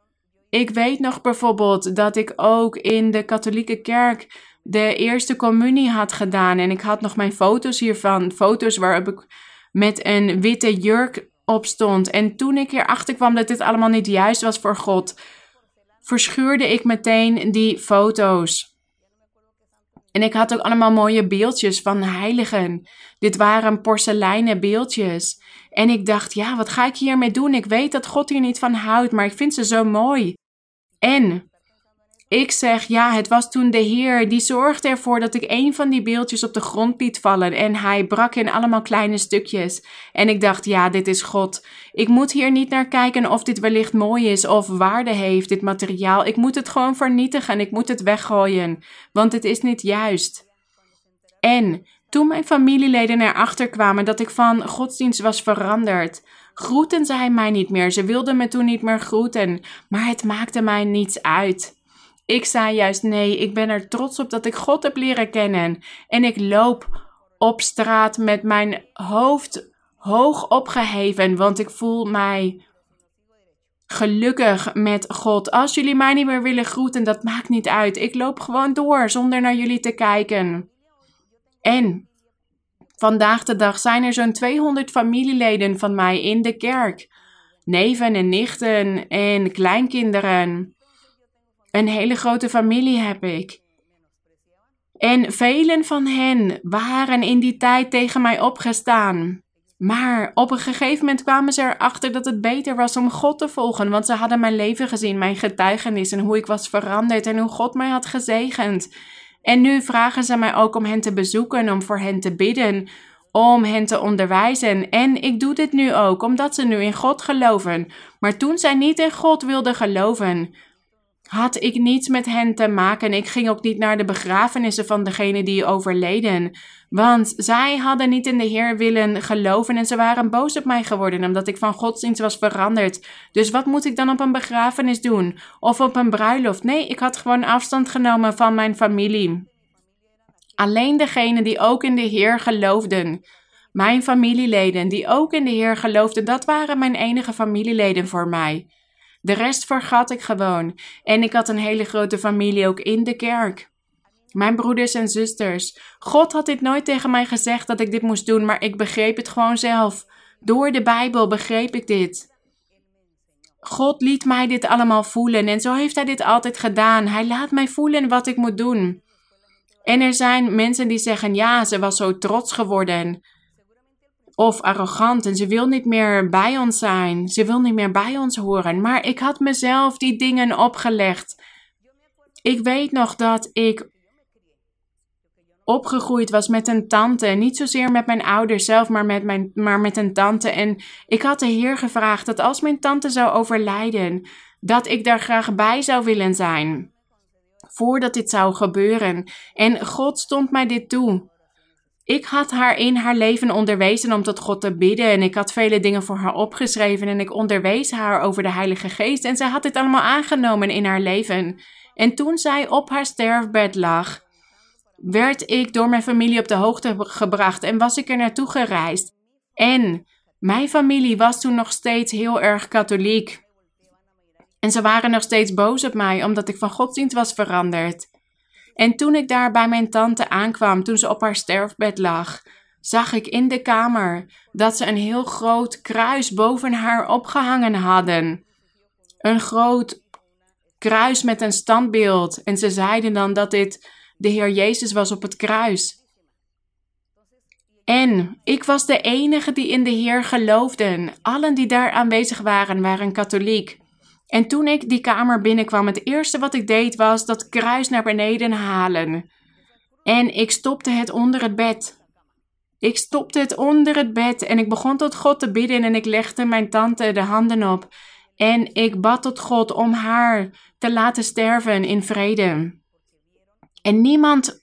ik weet nog bijvoorbeeld dat ik ook in de katholieke kerk de eerste communie had gedaan. En ik had nog mijn foto's hiervan. Foto's waarop ik met een witte jurk op stond. En toen ik erachter kwam dat dit allemaal niet juist was voor God, verschuurde ik meteen die foto's. En ik had ook allemaal mooie beeldjes van heiligen. Dit waren porseleinen beeldjes. En ik dacht, ja, wat ga ik hiermee doen? Ik weet dat God hier niet van houdt, maar ik vind ze zo mooi. En ik zeg, ja, het was toen de Heer die zorgde ervoor dat ik een van die beeldjes op de grond liet vallen en hij brak in allemaal kleine stukjes. En ik dacht, ja, dit is God. Ik moet hier niet naar kijken of dit wellicht mooi is of waarde heeft, dit materiaal. Ik moet het gewoon vernietigen en ik moet het weggooien, want het is niet juist. En toen mijn familieleden erachter kwamen dat ik van godsdienst was veranderd, groeten zij mij niet meer. Ze wilden me toen niet meer groeten, maar het maakte mij niets uit. Ik zei juist nee, ik ben er trots op dat ik God heb leren kennen. En ik loop op straat met mijn hoofd hoog opgeheven, want ik voel mij gelukkig met God. Als jullie mij niet meer willen groeten, dat maakt niet uit. Ik loop gewoon door zonder naar jullie te kijken. En vandaag de dag zijn er zo'n 200 familieleden van mij in de kerk. Neven en nichten en kleinkinderen. Een hele grote familie heb ik. En velen van hen waren in die tijd tegen mij opgestaan. Maar op een gegeven moment kwamen ze erachter dat het beter was om God te volgen, want ze hadden mijn leven gezien, mijn getuigenis en hoe ik was veranderd en hoe God mij had gezegend. En nu vragen ze mij ook om hen te bezoeken, om voor hen te bidden, om hen te onderwijzen. En ik doe dit nu ook, omdat ze nu in God geloven. Maar toen zij niet in God wilden geloven, had ik niets met hen te maken. Ik ging ook niet naar de begrafenissen van degene die overleden. Want zij hadden niet in de Heer willen geloven en ze waren boos op mij geworden omdat ik van godsdienst was veranderd. Dus wat moet ik dan op een begrafenis doen? Of op een bruiloft? Nee, ik had gewoon afstand genomen van mijn familie. Alleen degenen die ook in de Heer geloofden. Mijn familieleden die ook in de Heer geloofden, dat waren mijn enige familieleden voor mij. De rest vergat ik gewoon. En ik had een hele grote familie ook in de kerk. Mijn broeders en zusters. God had dit nooit tegen mij gezegd dat ik dit moest doen, maar ik begreep het gewoon zelf. Door de Bijbel begreep ik dit. God liet mij dit allemaal voelen en zo heeft Hij dit altijd gedaan. Hij laat mij voelen wat ik moet doen. En er zijn mensen die zeggen: ja, ze was zo trots geworden of arrogant en ze wil niet meer bij ons zijn. Ze wil niet meer bij ons horen. Maar ik had mezelf die dingen opgelegd. Ik weet nog dat ik opgegroeid was met een tante. Niet zozeer met mijn ouders zelf, maar met, mijn, maar met een tante. En ik had de Heer gevraagd dat als mijn tante zou overlijden, dat ik daar graag bij zou willen zijn. Voordat dit zou gebeuren. En God stond mij dit toe. Ik had haar in haar leven onderwezen om tot God te bidden en ik had vele dingen voor haar opgeschreven en ik onderwees haar over de Heilige Geest en zij had dit allemaal aangenomen in haar leven. En toen zij op haar sterfbed lag, werd ik door mijn familie op de hoogte gebracht en was ik er naartoe gereisd. En mijn familie was toen nog steeds heel erg katholiek. En ze waren nog steeds boos op mij omdat ik van godsdienst was veranderd. En toen ik daar bij mijn tante aankwam, toen ze op haar sterfbed lag, zag ik in de kamer dat ze een heel groot kruis boven haar opgehangen hadden. Een groot kruis met een standbeeld. En ze zeiden dan dat dit de Heer Jezus was op het kruis. En ik was de enige die in de Heer geloofden. Allen die daar aanwezig waren, waren katholiek. En toen ik die kamer binnenkwam, het eerste wat ik deed was dat kruis naar beneden halen. En ik stopte het onder het bed. Ik stopte het onder het bed en ik begon tot God te bidden en ik legde mijn tante de handen op. En ik bad tot God om haar te laten sterven in vrede. En niemand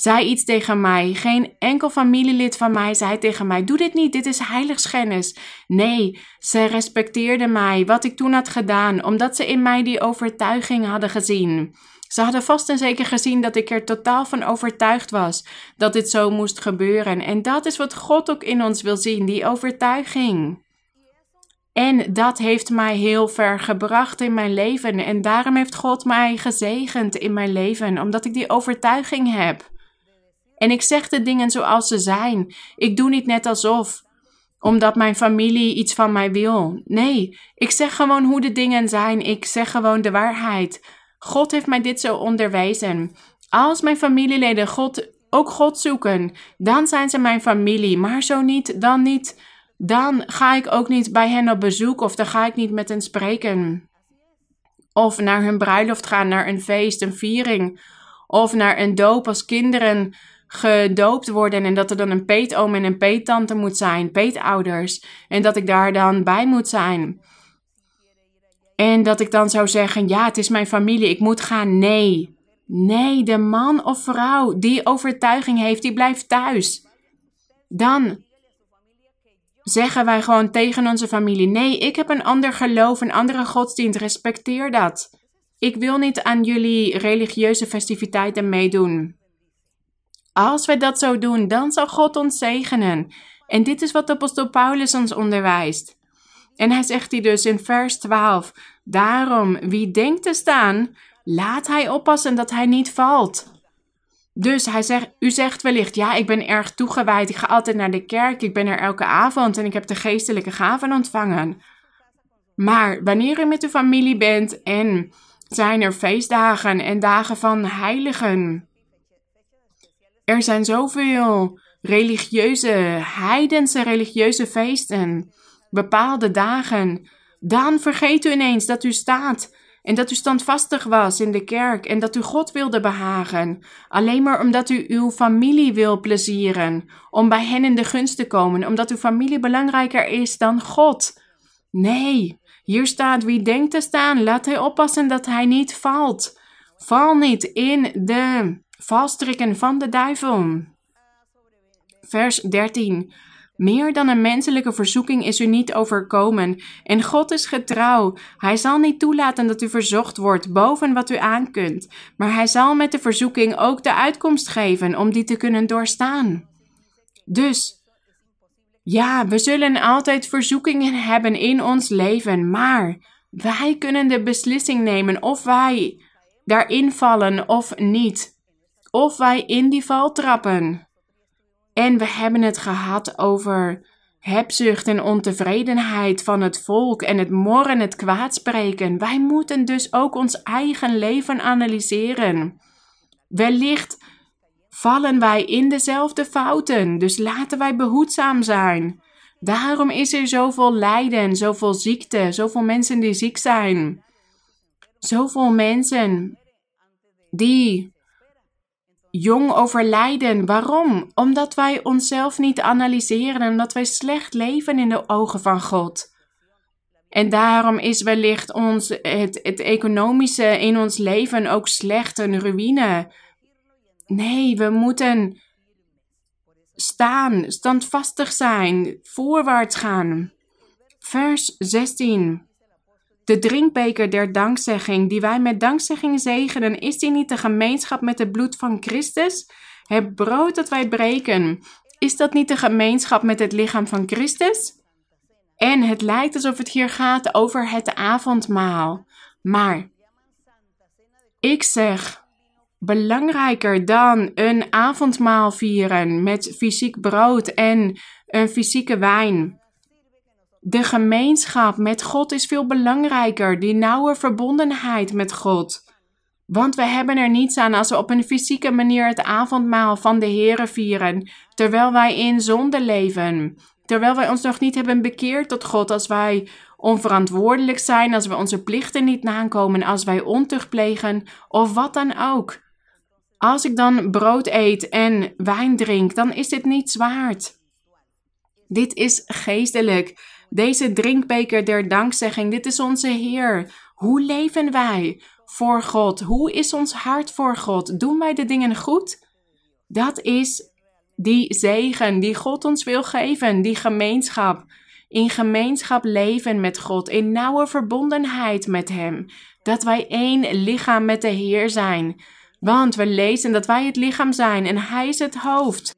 zei iets tegen mij. Geen enkel familielid van mij zei tegen mij: Doe dit niet, dit is heiligschennis. Nee, ze respecteerden mij, wat ik toen had gedaan, omdat ze in mij die overtuiging hadden gezien. Ze hadden vast en zeker gezien dat ik er totaal van overtuigd was dat dit zo moest gebeuren. En dat is wat God ook in ons wil zien, die overtuiging. En dat heeft mij heel ver gebracht in mijn leven. En daarom heeft God mij gezegend in mijn leven, omdat ik die overtuiging heb. En ik zeg de dingen zoals ze zijn. Ik doe niet net alsof, omdat mijn familie iets van mij wil. Nee, ik zeg gewoon hoe de dingen zijn. Ik zeg gewoon de waarheid. God heeft mij dit zo onderwezen. Als mijn familieleden God, ook God zoeken, dan zijn ze mijn familie. Maar zo niet, dan niet. Dan ga ik ook niet bij hen op bezoek of dan ga ik niet met hen spreken. Of naar hun bruiloft gaan, naar een feest, een viering. Of naar een doop als kinderen gedoopt worden en dat er dan een peetoom en een peettante moet zijn, peetouders. En dat ik daar dan bij moet zijn. En dat ik dan zou zeggen, ja, het is mijn familie, ik moet gaan. Nee. Nee, de man of vrouw die overtuiging heeft, die blijft thuis. Dan zeggen wij gewoon tegen onze familie: nee, ik heb een ander geloof, een andere godsdienst, respecteer dat. Ik wil niet aan jullie religieuze festiviteiten meedoen. Als wij dat zo doen, dan zal God ons zegenen. En dit is wat de apostel Paulus ons onderwijst. En hij zegt hier dus in vers 12: Daarom, wie denkt te staan, laat hij oppassen dat hij niet valt. Dus hij zegt, u zegt wellicht, ja, ik ben erg toegewijd, ik ga altijd naar de kerk, ik ben er elke avond en ik heb de geestelijke gaven ontvangen. Maar wanneer u met uw familie bent en zijn er feestdagen en dagen van heiligen, er zijn zoveel religieuze, heidense religieuze feesten, bepaalde dagen. Dan vergeet u ineens dat u staat en dat u standvastig was in de kerk en dat u God wilde behagen. Alleen maar omdat u uw familie wil plezieren, om bij hen in de gunst te komen, omdat uw familie belangrijker is dan God. Nee, hier staat wie denkt te staan, laat hij oppassen dat hij niet valt. Val niet in de valstrikken van de duivel. Vers 13. Meer dan een menselijke verzoeking is u niet overkomen. En God is getrouw. Hij zal niet toelaten dat u verzocht wordt boven wat u aan kunt. Maar hij zal met de verzoeking ook de uitkomst geven om die te kunnen doorstaan. Dus, ja, we zullen altijd verzoekingen hebben in ons leven. Maar wij kunnen de beslissing nemen of wij daarin vallen of niet of wij in die val trappen. En we hebben het gehad over hebzucht en ontevredenheid van het volk en het morren, het kwaadspreken. Wij moeten dus ook ons eigen leven analyseren. Wellicht vallen wij in dezelfde fouten, dus laten wij behoedzaam zijn. Daarom is er zoveel lijden, zoveel ziekte, zoveel mensen die ziek zijn. Zoveel mensen die jong overlijden. Waarom? Omdat wij onszelf niet analyseren en dat wij slecht leven in de ogen van God. En daarom is wellicht ons, het, het economische in ons leven ook slecht, een ruïne. Nee, we moeten staan, standvastig zijn, voorwaarts gaan. Vers 16. De drinkbeker der dankzegging, die wij met dankzegging zegenen, is die niet de gemeenschap met het bloed van Christus? Het brood dat wij breken, is dat niet de gemeenschap met het lichaam van Christus? En het lijkt alsof het hier gaat over het avondmaal. Maar ik zeg, belangrijker dan een avondmaal vieren met fysiek brood en een fysieke wijn de gemeenschap met God is veel belangrijker, die nauwe verbondenheid met God. Want we hebben er niets aan als we op een fysieke manier het avondmaal van de Here vieren, terwijl wij in zonde leven, terwijl wij ons nog niet hebben bekeerd tot God, als wij onverantwoordelijk zijn, als we onze plichten niet nakomen, als wij ontucht plegen of wat dan ook. Als ik dan brood eet en wijn drink, dan is dit niet waard. Dit is geestelijk. Deze drinkbeker der dankzegging, dit is onze Heer. Hoe leven wij voor God? Hoe is ons hart voor God? Doen wij de dingen goed? Dat is die zegen die God ons wil geven, die gemeenschap. In gemeenschap leven met God, in nauwe verbondenheid met Hem. Dat wij één lichaam met de Heer zijn. Want we lezen dat wij het lichaam zijn en Hij is het hoofd.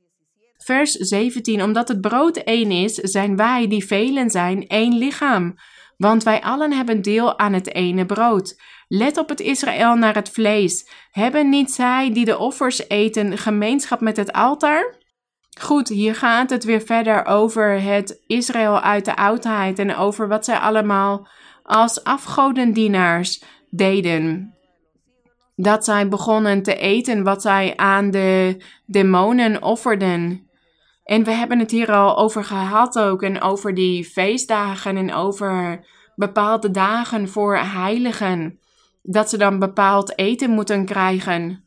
Vers 17. Omdat het brood één is, zijn wij, die velen zijn, één lichaam. Want wij allen hebben deel aan het ene brood. Let op het Israël naar het vlees. Hebben niet zij die de offers eten gemeenschap met het altaar? Goed, hier gaat het weer verder over het Israël uit de oudheid en over wat zij allemaal als afgodendienaars deden. Dat zij begonnen te eten wat zij aan de demonen offerden. En we hebben het hier al over gehad ook en over die feestdagen en over bepaalde dagen voor heiligen. Dat ze dan bepaald eten moeten krijgen.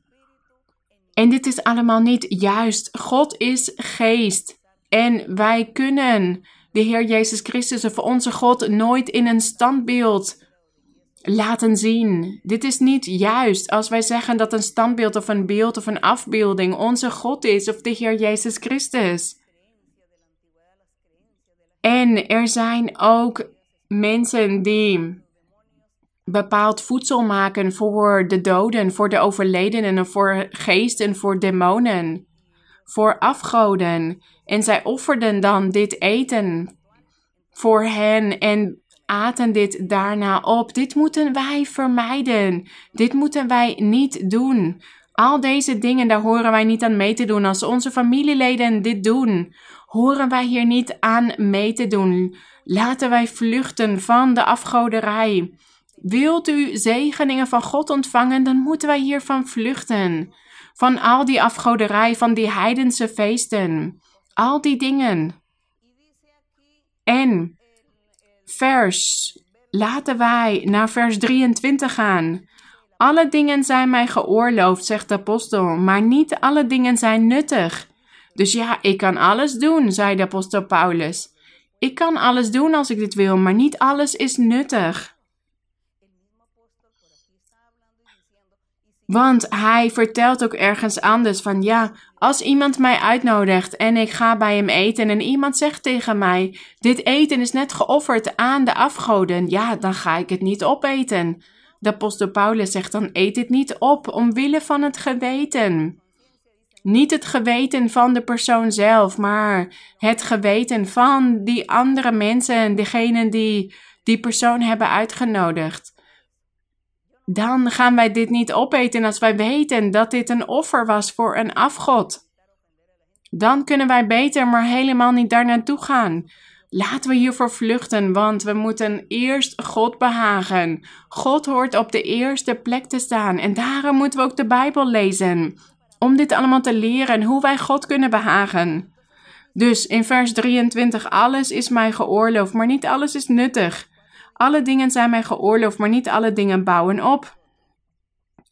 En dit is allemaal niet juist. God is geest. En wij kunnen de Heer Jezus Christus of onze God nooit in een standbeeld laten zien. Dit is niet juist als wij zeggen dat een standbeeld of een beeld of een afbeelding onze God is of de Heer Jezus Christus. En er zijn ook mensen die bepaald voedsel maken voor de doden, voor de overledenen, voor geesten, voor demonen, voor afgoden. En zij offerden dan dit eten voor hen en aten dit daarna op. Dit moeten wij vermijden. Dit moeten wij niet doen. Al deze dingen, daar horen wij niet aan mee te doen. Als onze familieleden dit doen, horen wij hier niet aan mee te doen. Laten wij vluchten van de afgoderij. Wilt u zegeningen van God ontvangen, dan moeten wij hiervan vluchten. Van al die afgoderij, van die heidense feesten. Al die dingen. En vers, laten wij naar vers 23 gaan. Alle dingen zijn mij geoorloofd, zegt de apostel, maar niet alle dingen zijn nuttig. Dus ja, ik kan alles doen, zei de apostel Paulus. Ik kan alles doen als ik dit wil, maar niet alles is nuttig. Want hij vertelt ook ergens anders van ja, als iemand mij uitnodigt en ik ga bij hem eten en iemand zegt tegen mij: Dit eten is net geofferd aan de afgoden, ja, dan ga ik het niet opeten. De apostel Paulus zegt dan: Eet het niet op omwille van het geweten. Niet het geweten van de persoon zelf, maar het geweten van die andere mensen, degenen die die persoon hebben uitgenodigd dan gaan wij dit niet opeten als wij weten dat dit een offer was voor een afgod. Dan kunnen wij beter maar helemaal niet daar naartoe gaan. Laten we hiervoor vluchten, want we moeten eerst God behagen. God hoort op de eerste plek te staan en daarom moeten we ook de Bijbel lezen. Om dit allemaal te leren hoe wij God kunnen behagen. Dus in vers 23, alles is mij geoorloofd, maar niet alles is nuttig. Alle dingen zijn mij geoorloofd, maar niet alle dingen bouwen op.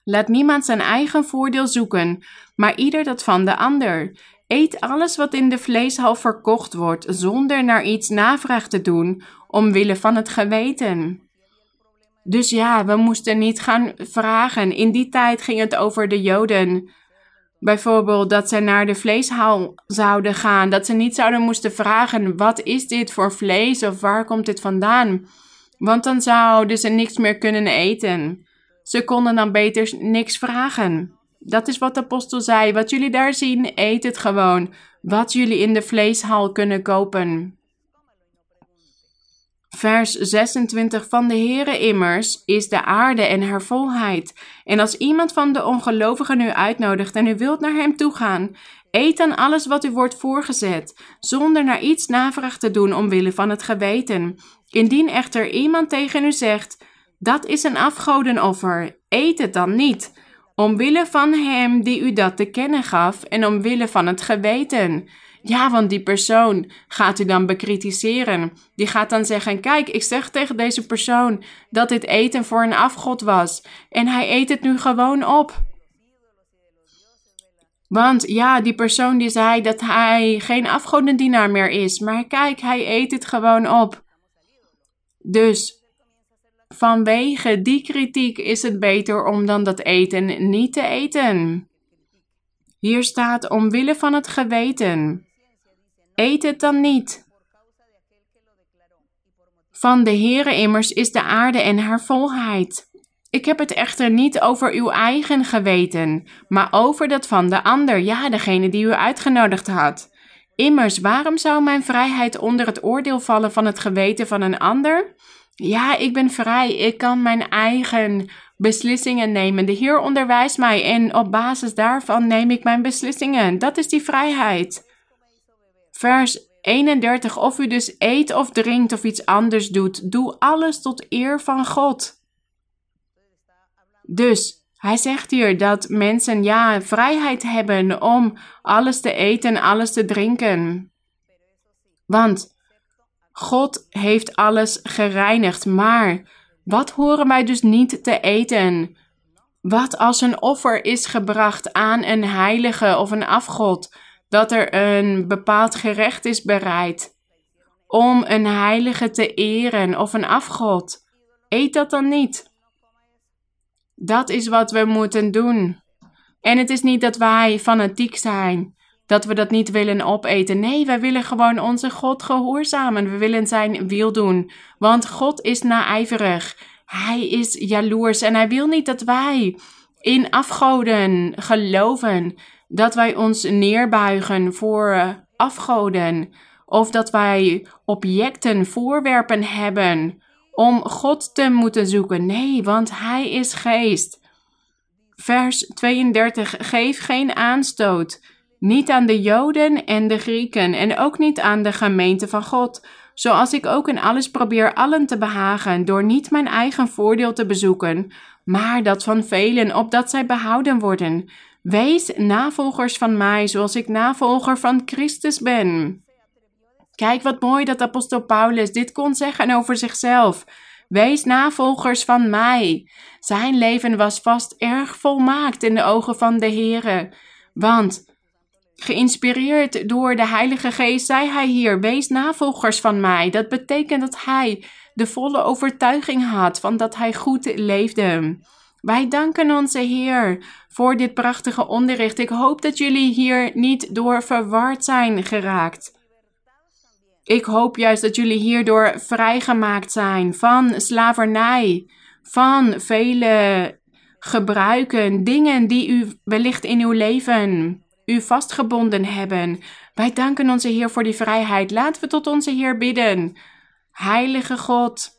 Laat niemand zijn eigen voordeel zoeken, maar ieder dat van de ander. Eet alles wat in de vleeshal verkocht wordt, zonder naar iets navraag te doen, omwille van het geweten. Dus ja, we moesten niet gaan vragen. In die tijd ging het over de Joden. Bijvoorbeeld dat ze naar de vleeshal zouden gaan, dat ze niet zouden moesten vragen: wat is dit voor vlees of waar komt dit vandaan? Want dan zouden ze niks meer kunnen eten. Ze konden dan beter niks vragen. Dat is wat de apostel zei. Wat jullie daar zien, eet het gewoon. Wat jullie in de vleeshal kunnen kopen. Vers 26 van de Heere immers is de aarde en haar volheid. En als iemand van de ongelovigen u uitnodigt en u wilt naar hem toe gaan, eet dan alles wat u wordt voorgezet, zonder naar iets navraag te doen omwille van het geweten. Indien echter iemand tegen u zegt, dat is een afgodenoffer, eet het dan niet, omwille van hem die u dat te kennen gaf en omwille van het geweten. Ja, want die persoon gaat u dan bekritiseren. Die gaat dan zeggen: Kijk, ik zeg tegen deze persoon dat dit eten voor een afgod was. En hij eet het nu gewoon op. Want ja, die persoon die zei dat hij geen afgodendienaar meer is. Maar kijk, hij eet het gewoon op. Dus vanwege die kritiek is het beter om dan dat eten niet te eten. Hier staat omwille van het geweten. Eet het dan niet. Van de Heere immers is de aarde en haar volheid. Ik heb het echter niet over uw eigen geweten, maar over dat van de ander, ja, degene die u uitgenodigd had. Immers, waarom zou mijn vrijheid onder het oordeel vallen van het geweten van een ander? Ja, ik ben vrij. Ik kan mijn eigen beslissingen nemen. De Heer onderwijst mij en op basis daarvan neem ik mijn beslissingen. Dat is die vrijheid. Vers 31. Of u dus eet of drinkt of iets anders doet, doe alles tot eer van God. Dus hij zegt hier dat mensen ja vrijheid hebben om alles te eten, alles te drinken. Want God heeft alles gereinigd, maar wat horen wij dus niet te eten? Wat als een offer is gebracht aan een heilige of een afgod, dat er een bepaald gerecht is bereid om een heilige te eren of een afgod? Eet dat dan niet. Dat is wat we moeten doen. En het is niet dat wij fanatiek zijn, dat we dat niet willen opeten. Nee, wij willen gewoon onze God gehoorzamen. We willen zijn wil doen, want God is naijverig. Hij is jaloers en hij wil niet dat wij in afgoden geloven, dat wij ons neerbuigen voor afgoden, of dat wij objecten, voorwerpen hebben om God te moeten zoeken. Nee, want Hij is geest. Vers 32. Geef geen aanstoot. Niet aan de Joden en de Grieken en ook niet aan de gemeente van God. Zoals ik ook in alles probeer allen te behagen, door niet mijn eigen voordeel te bezoeken, maar dat van velen, opdat zij behouden worden. Wees navolgers van mij, zoals ik navolger van Christus ben. Kijk wat mooi dat apostel Paulus dit kon zeggen over zichzelf. Wees navolgers van mij. Zijn leven was vast erg volmaakt in de ogen van de Heere. Want, geïnspireerd door de Heilige Geest, zei hij hier: Wees navolgers van mij. Dat betekent dat hij de volle overtuiging had van dat hij goed leefde. Wij danken onze Heer voor dit prachtige onderricht. Ik hoop dat jullie hier niet door verward zijn geraakt. Ik hoop juist dat jullie hierdoor vrijgemaakt zijn van slavernij, van vele gebruiken, dingen die u wellicht in uw leven u vastgebonden hebben. Wij danken onze Heer voor die vrijheid. Laten we tot onze Heer bidden. Heilige God,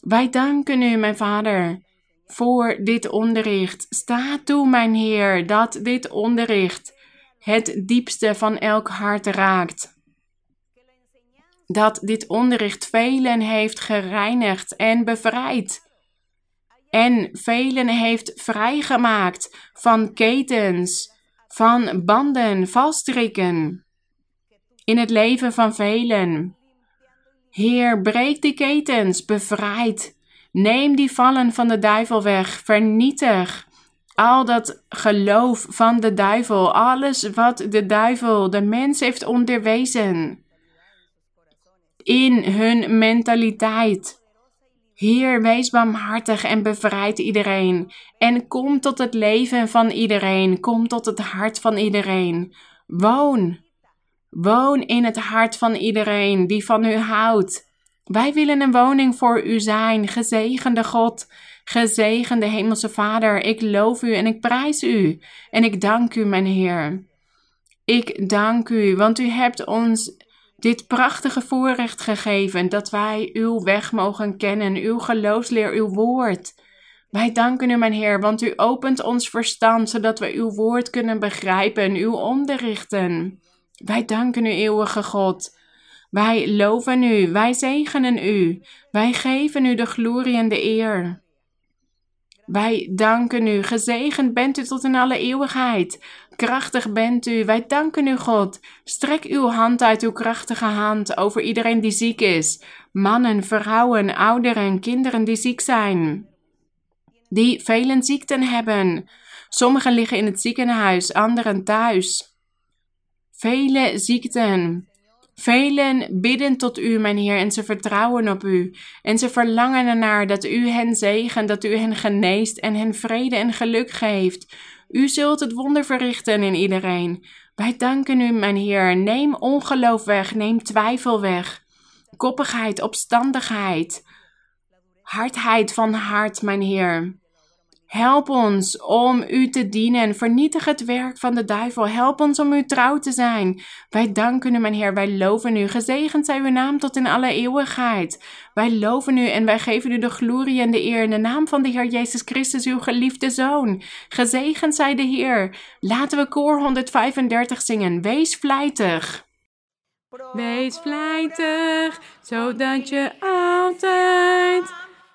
wij danken u, mijn Vader, voor dit onderricht. Sta toe, mijn Heer, dat dit onderricht het diepste van elk hart raakt dat dit onderricht velen heeft gereinigd en bevrijd. En velen heeft vrijgemaakt van ketens, van banden, vaststrikken. In het leven van velen. Heer, breek die ketens, bevrijd. Neem die vallen van de duivel weg, vernietig al dat geloof van de duivel, alles wat de duivel de mens heeft onderwezen in hun mentaliteit. Heer, wees barmhartig en bevrijd iedereen. En kom tot het leven van iedereen. Kom tot het hart van iedereen. Woon. Woon in het hart van iedereen die van u houdt. Wij willen een woning voor u zijn, gezegende God, gezegende Hemelse Vader. Ik loof u en ik prijs u en ik dank u, mijn Heer. Ik dank u, want u hebt ons dit prachtige voorrecht gegeven dat wij uw weg mogen kennen, uw geloofsleer, uw woord. Wij danken u, mijn Heer, want u opent ons verstand zodat we uw woord kunnen begrijpen, uw onderrichten. Wij danken u, eeuwige God. Wij loven u, wij zegenen u, wij geven u de glorie en de eer. Wij danken u, gezegend bent u tot in alle eeuwigheid. Krachtig bent u, wij danken u, God. Strek uw hand uit, uw krachtige hand, over iedereen die ziek is. Mannen, vrouwen, ouderen, kinderen die ziek zijn. Die vele ziekten hebben. Sommigen liggen in het ziekenhuis, anderen thuis. Vele ziekten. Velen bidden tot u, mijn Heer, en ze vertrouwen op u. En ze verlangen ernaar dat u hen zegent, dat u hen geneest en hen vrede en geluk geeft. U zult het wonder verrichten in iedereen. Wij danken u, mijn Heer. Neem ongeloof weg, neem twijfel weg. Koppigheid, opstandigheid, hardheid van hart, mijn Heer. Help ons om u te dienen. Vernietig het werk van de duivel. Help ons om u trouw te zijn. Wij danken u, mijn Heer. Wij loven u. Gezegend zij uw naam tot in alle eeuwigheid. Wij loven u en wij geven u de glorie en de eer in de naam van de Heer Jezus Christus, uw geliefde Zoon. Gezegend zij de Heer. Laten we koor 135 zingen. Wees vlijtig. Wees vlijtig, zodat je altijd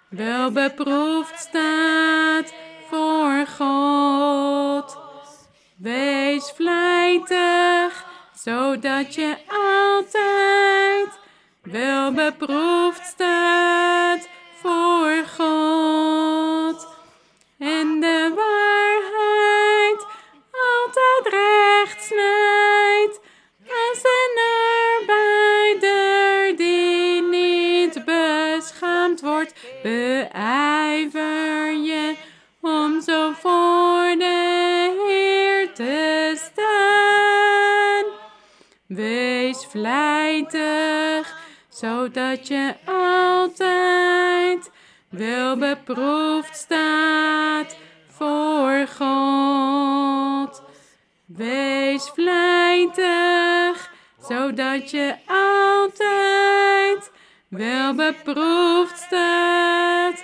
wel beproefd staat voor God. Wees vlijtig, zodat je altijd wel beproefd staat voor God. Zodat je altijd wel beproefd staat voor God. Wees vlijtig, zodat je altijd wel beproefd staat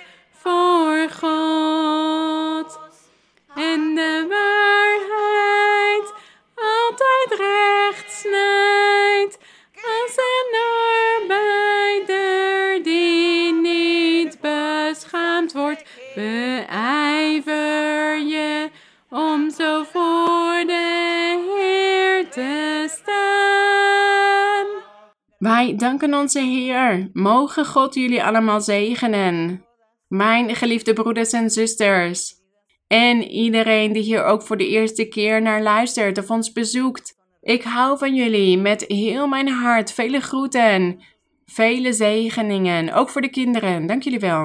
Wij danken onze Heer. Mogen God jullie allemaal zegenen. Mijn geliefde broeders en zusters. En iedereen die hier ook voor de eerste keer naar luistert of ons bezoekt. Ik hou van jullie met heel mijn hart. Vele groeten. Vele zegeningen. Ook voor de kinderen. Dank jullie wel.